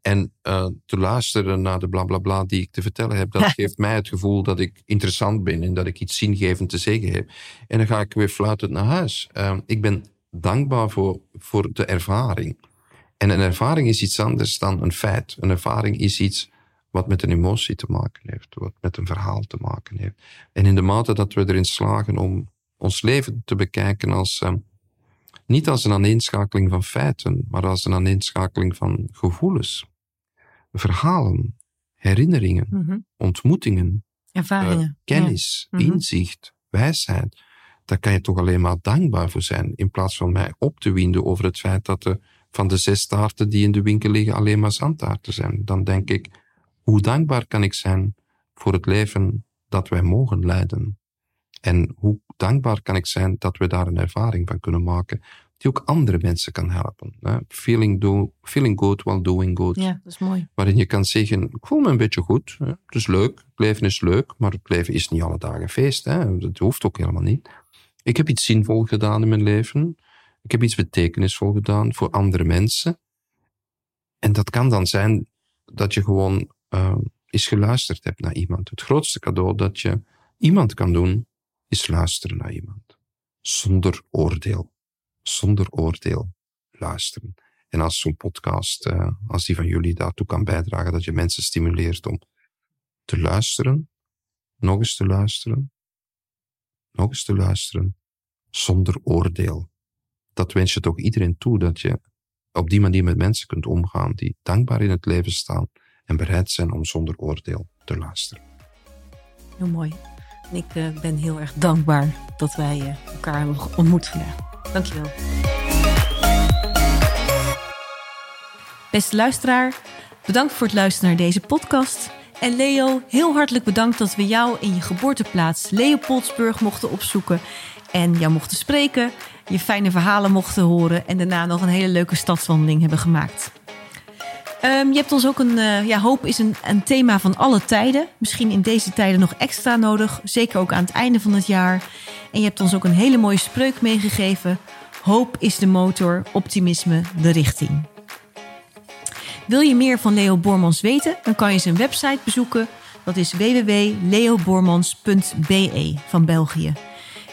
En eh, te luisteren naar de blablabla bla, bla die ik te vertellen heb, dat geeft mij het gevoel dat ik interessant ben en dat ik iets zingevend te zeggen heb. En dan ga ik weer fluitend naar huis. Eh, ik ben dankbaar voor, voor de ervaring. En een ervaring is iets anders dan een feit. Een ervaring is iets wat met een emotie te maken heeft, wat met een verhaal te maken heeft. En in de mate dat we erin slagen om ons leven te bekijken als, eh, niet als een aaneenschakeling van feiten, maar als een aaneenschakeling van gevoelens, verhalen, herinneringen, Mhm. ontmoetingen, Ervaringen. eh, kennis, Mhm. inzicht, wijsheid. Daar kan je toch alleen maar dankbaar voor zijn, in plaats van mij op te winden over het feit dat er van de zes taarten die in de winkel liggen alleen maar zandtaarten zijn. Dan denk ik, hoe dankbaar kan ik zijn voor het leven dat wij mogen leiden? En hoe dankbaar kan ik zijn dat we daar een ervaring van kunnen maken die ook andere mensen kan helpen. Hè? Feeling, do, feeling good while doing good. Ja. ja, dat is mooi. Waarin je kan zeggen, ik voel me een beetje goed. Hè? Het is leuk, het leven is leuk, maar het leven is niet alle dagen feest. Hè? Dat hoeft ook helemaal niet. Ik heb iets zinvol gedaan in mijn leven. Ik heb iets betekenisvol gedaan voor andere mensen. En dat kan dan zijn dat je gewoon uh, eens geluisterd hebt naar iemand. Het grootste cadeau dat je iemand kan doen, is luisteren naar iemand. Zonder oordeel. Zonder oordeel luisteren. En als zo'n podcast, uh, als die van jullie daartoe kan bijdragen, dat je mensen stimuleert om te luisteren, nog eens te luisteren, nog eens te luisteren, zonder oordeel. Dat wens je toch iedereen toe, dat je op die manier met mensen kunt omgaan die dankbaar in het leven staan en bereid zijn om zonder oordeel te luisteren. Heel mooi. ik uh, ben heel erg dankbaar dat wij uh, elkaar hebben ontmoet vandaag. Dankjewel. Beste luisteraar, bedankt voor het luisteren naar deze podcast. En Leo, heel hartelijk bedankt dat we jou in je geboorteplaats Leopoldsburg mochten opzoeken en jou mochten spreken, je fijne verhalen mochten horen en daarna nog een hele leuke stadswandeling hebben gemaakt. Um, je hebt ons ook een, uh, ja, hoop is een, een thema van alle tijden. Misschien in deze tijden nog extra nodig, zeker ook aan het einde van het jaar. En je hebt ons ook een hele mooie spreuk meegegeven. Hoop is de motor, optimisme de richting. Wil je meer van Leo Bormans weten? Dan kan je zijn website bezoeken. Dat is www.leobormans.be van België.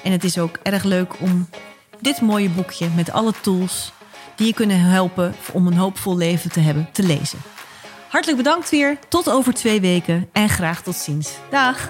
En het is ook erg leuk om dit mooie boekje met alle tools die je kunnen helpen om een hoopvol leven te hebben te lezen. Hartelijk bedankt weer. Tot over twee weken en graag tot ziens. Dag!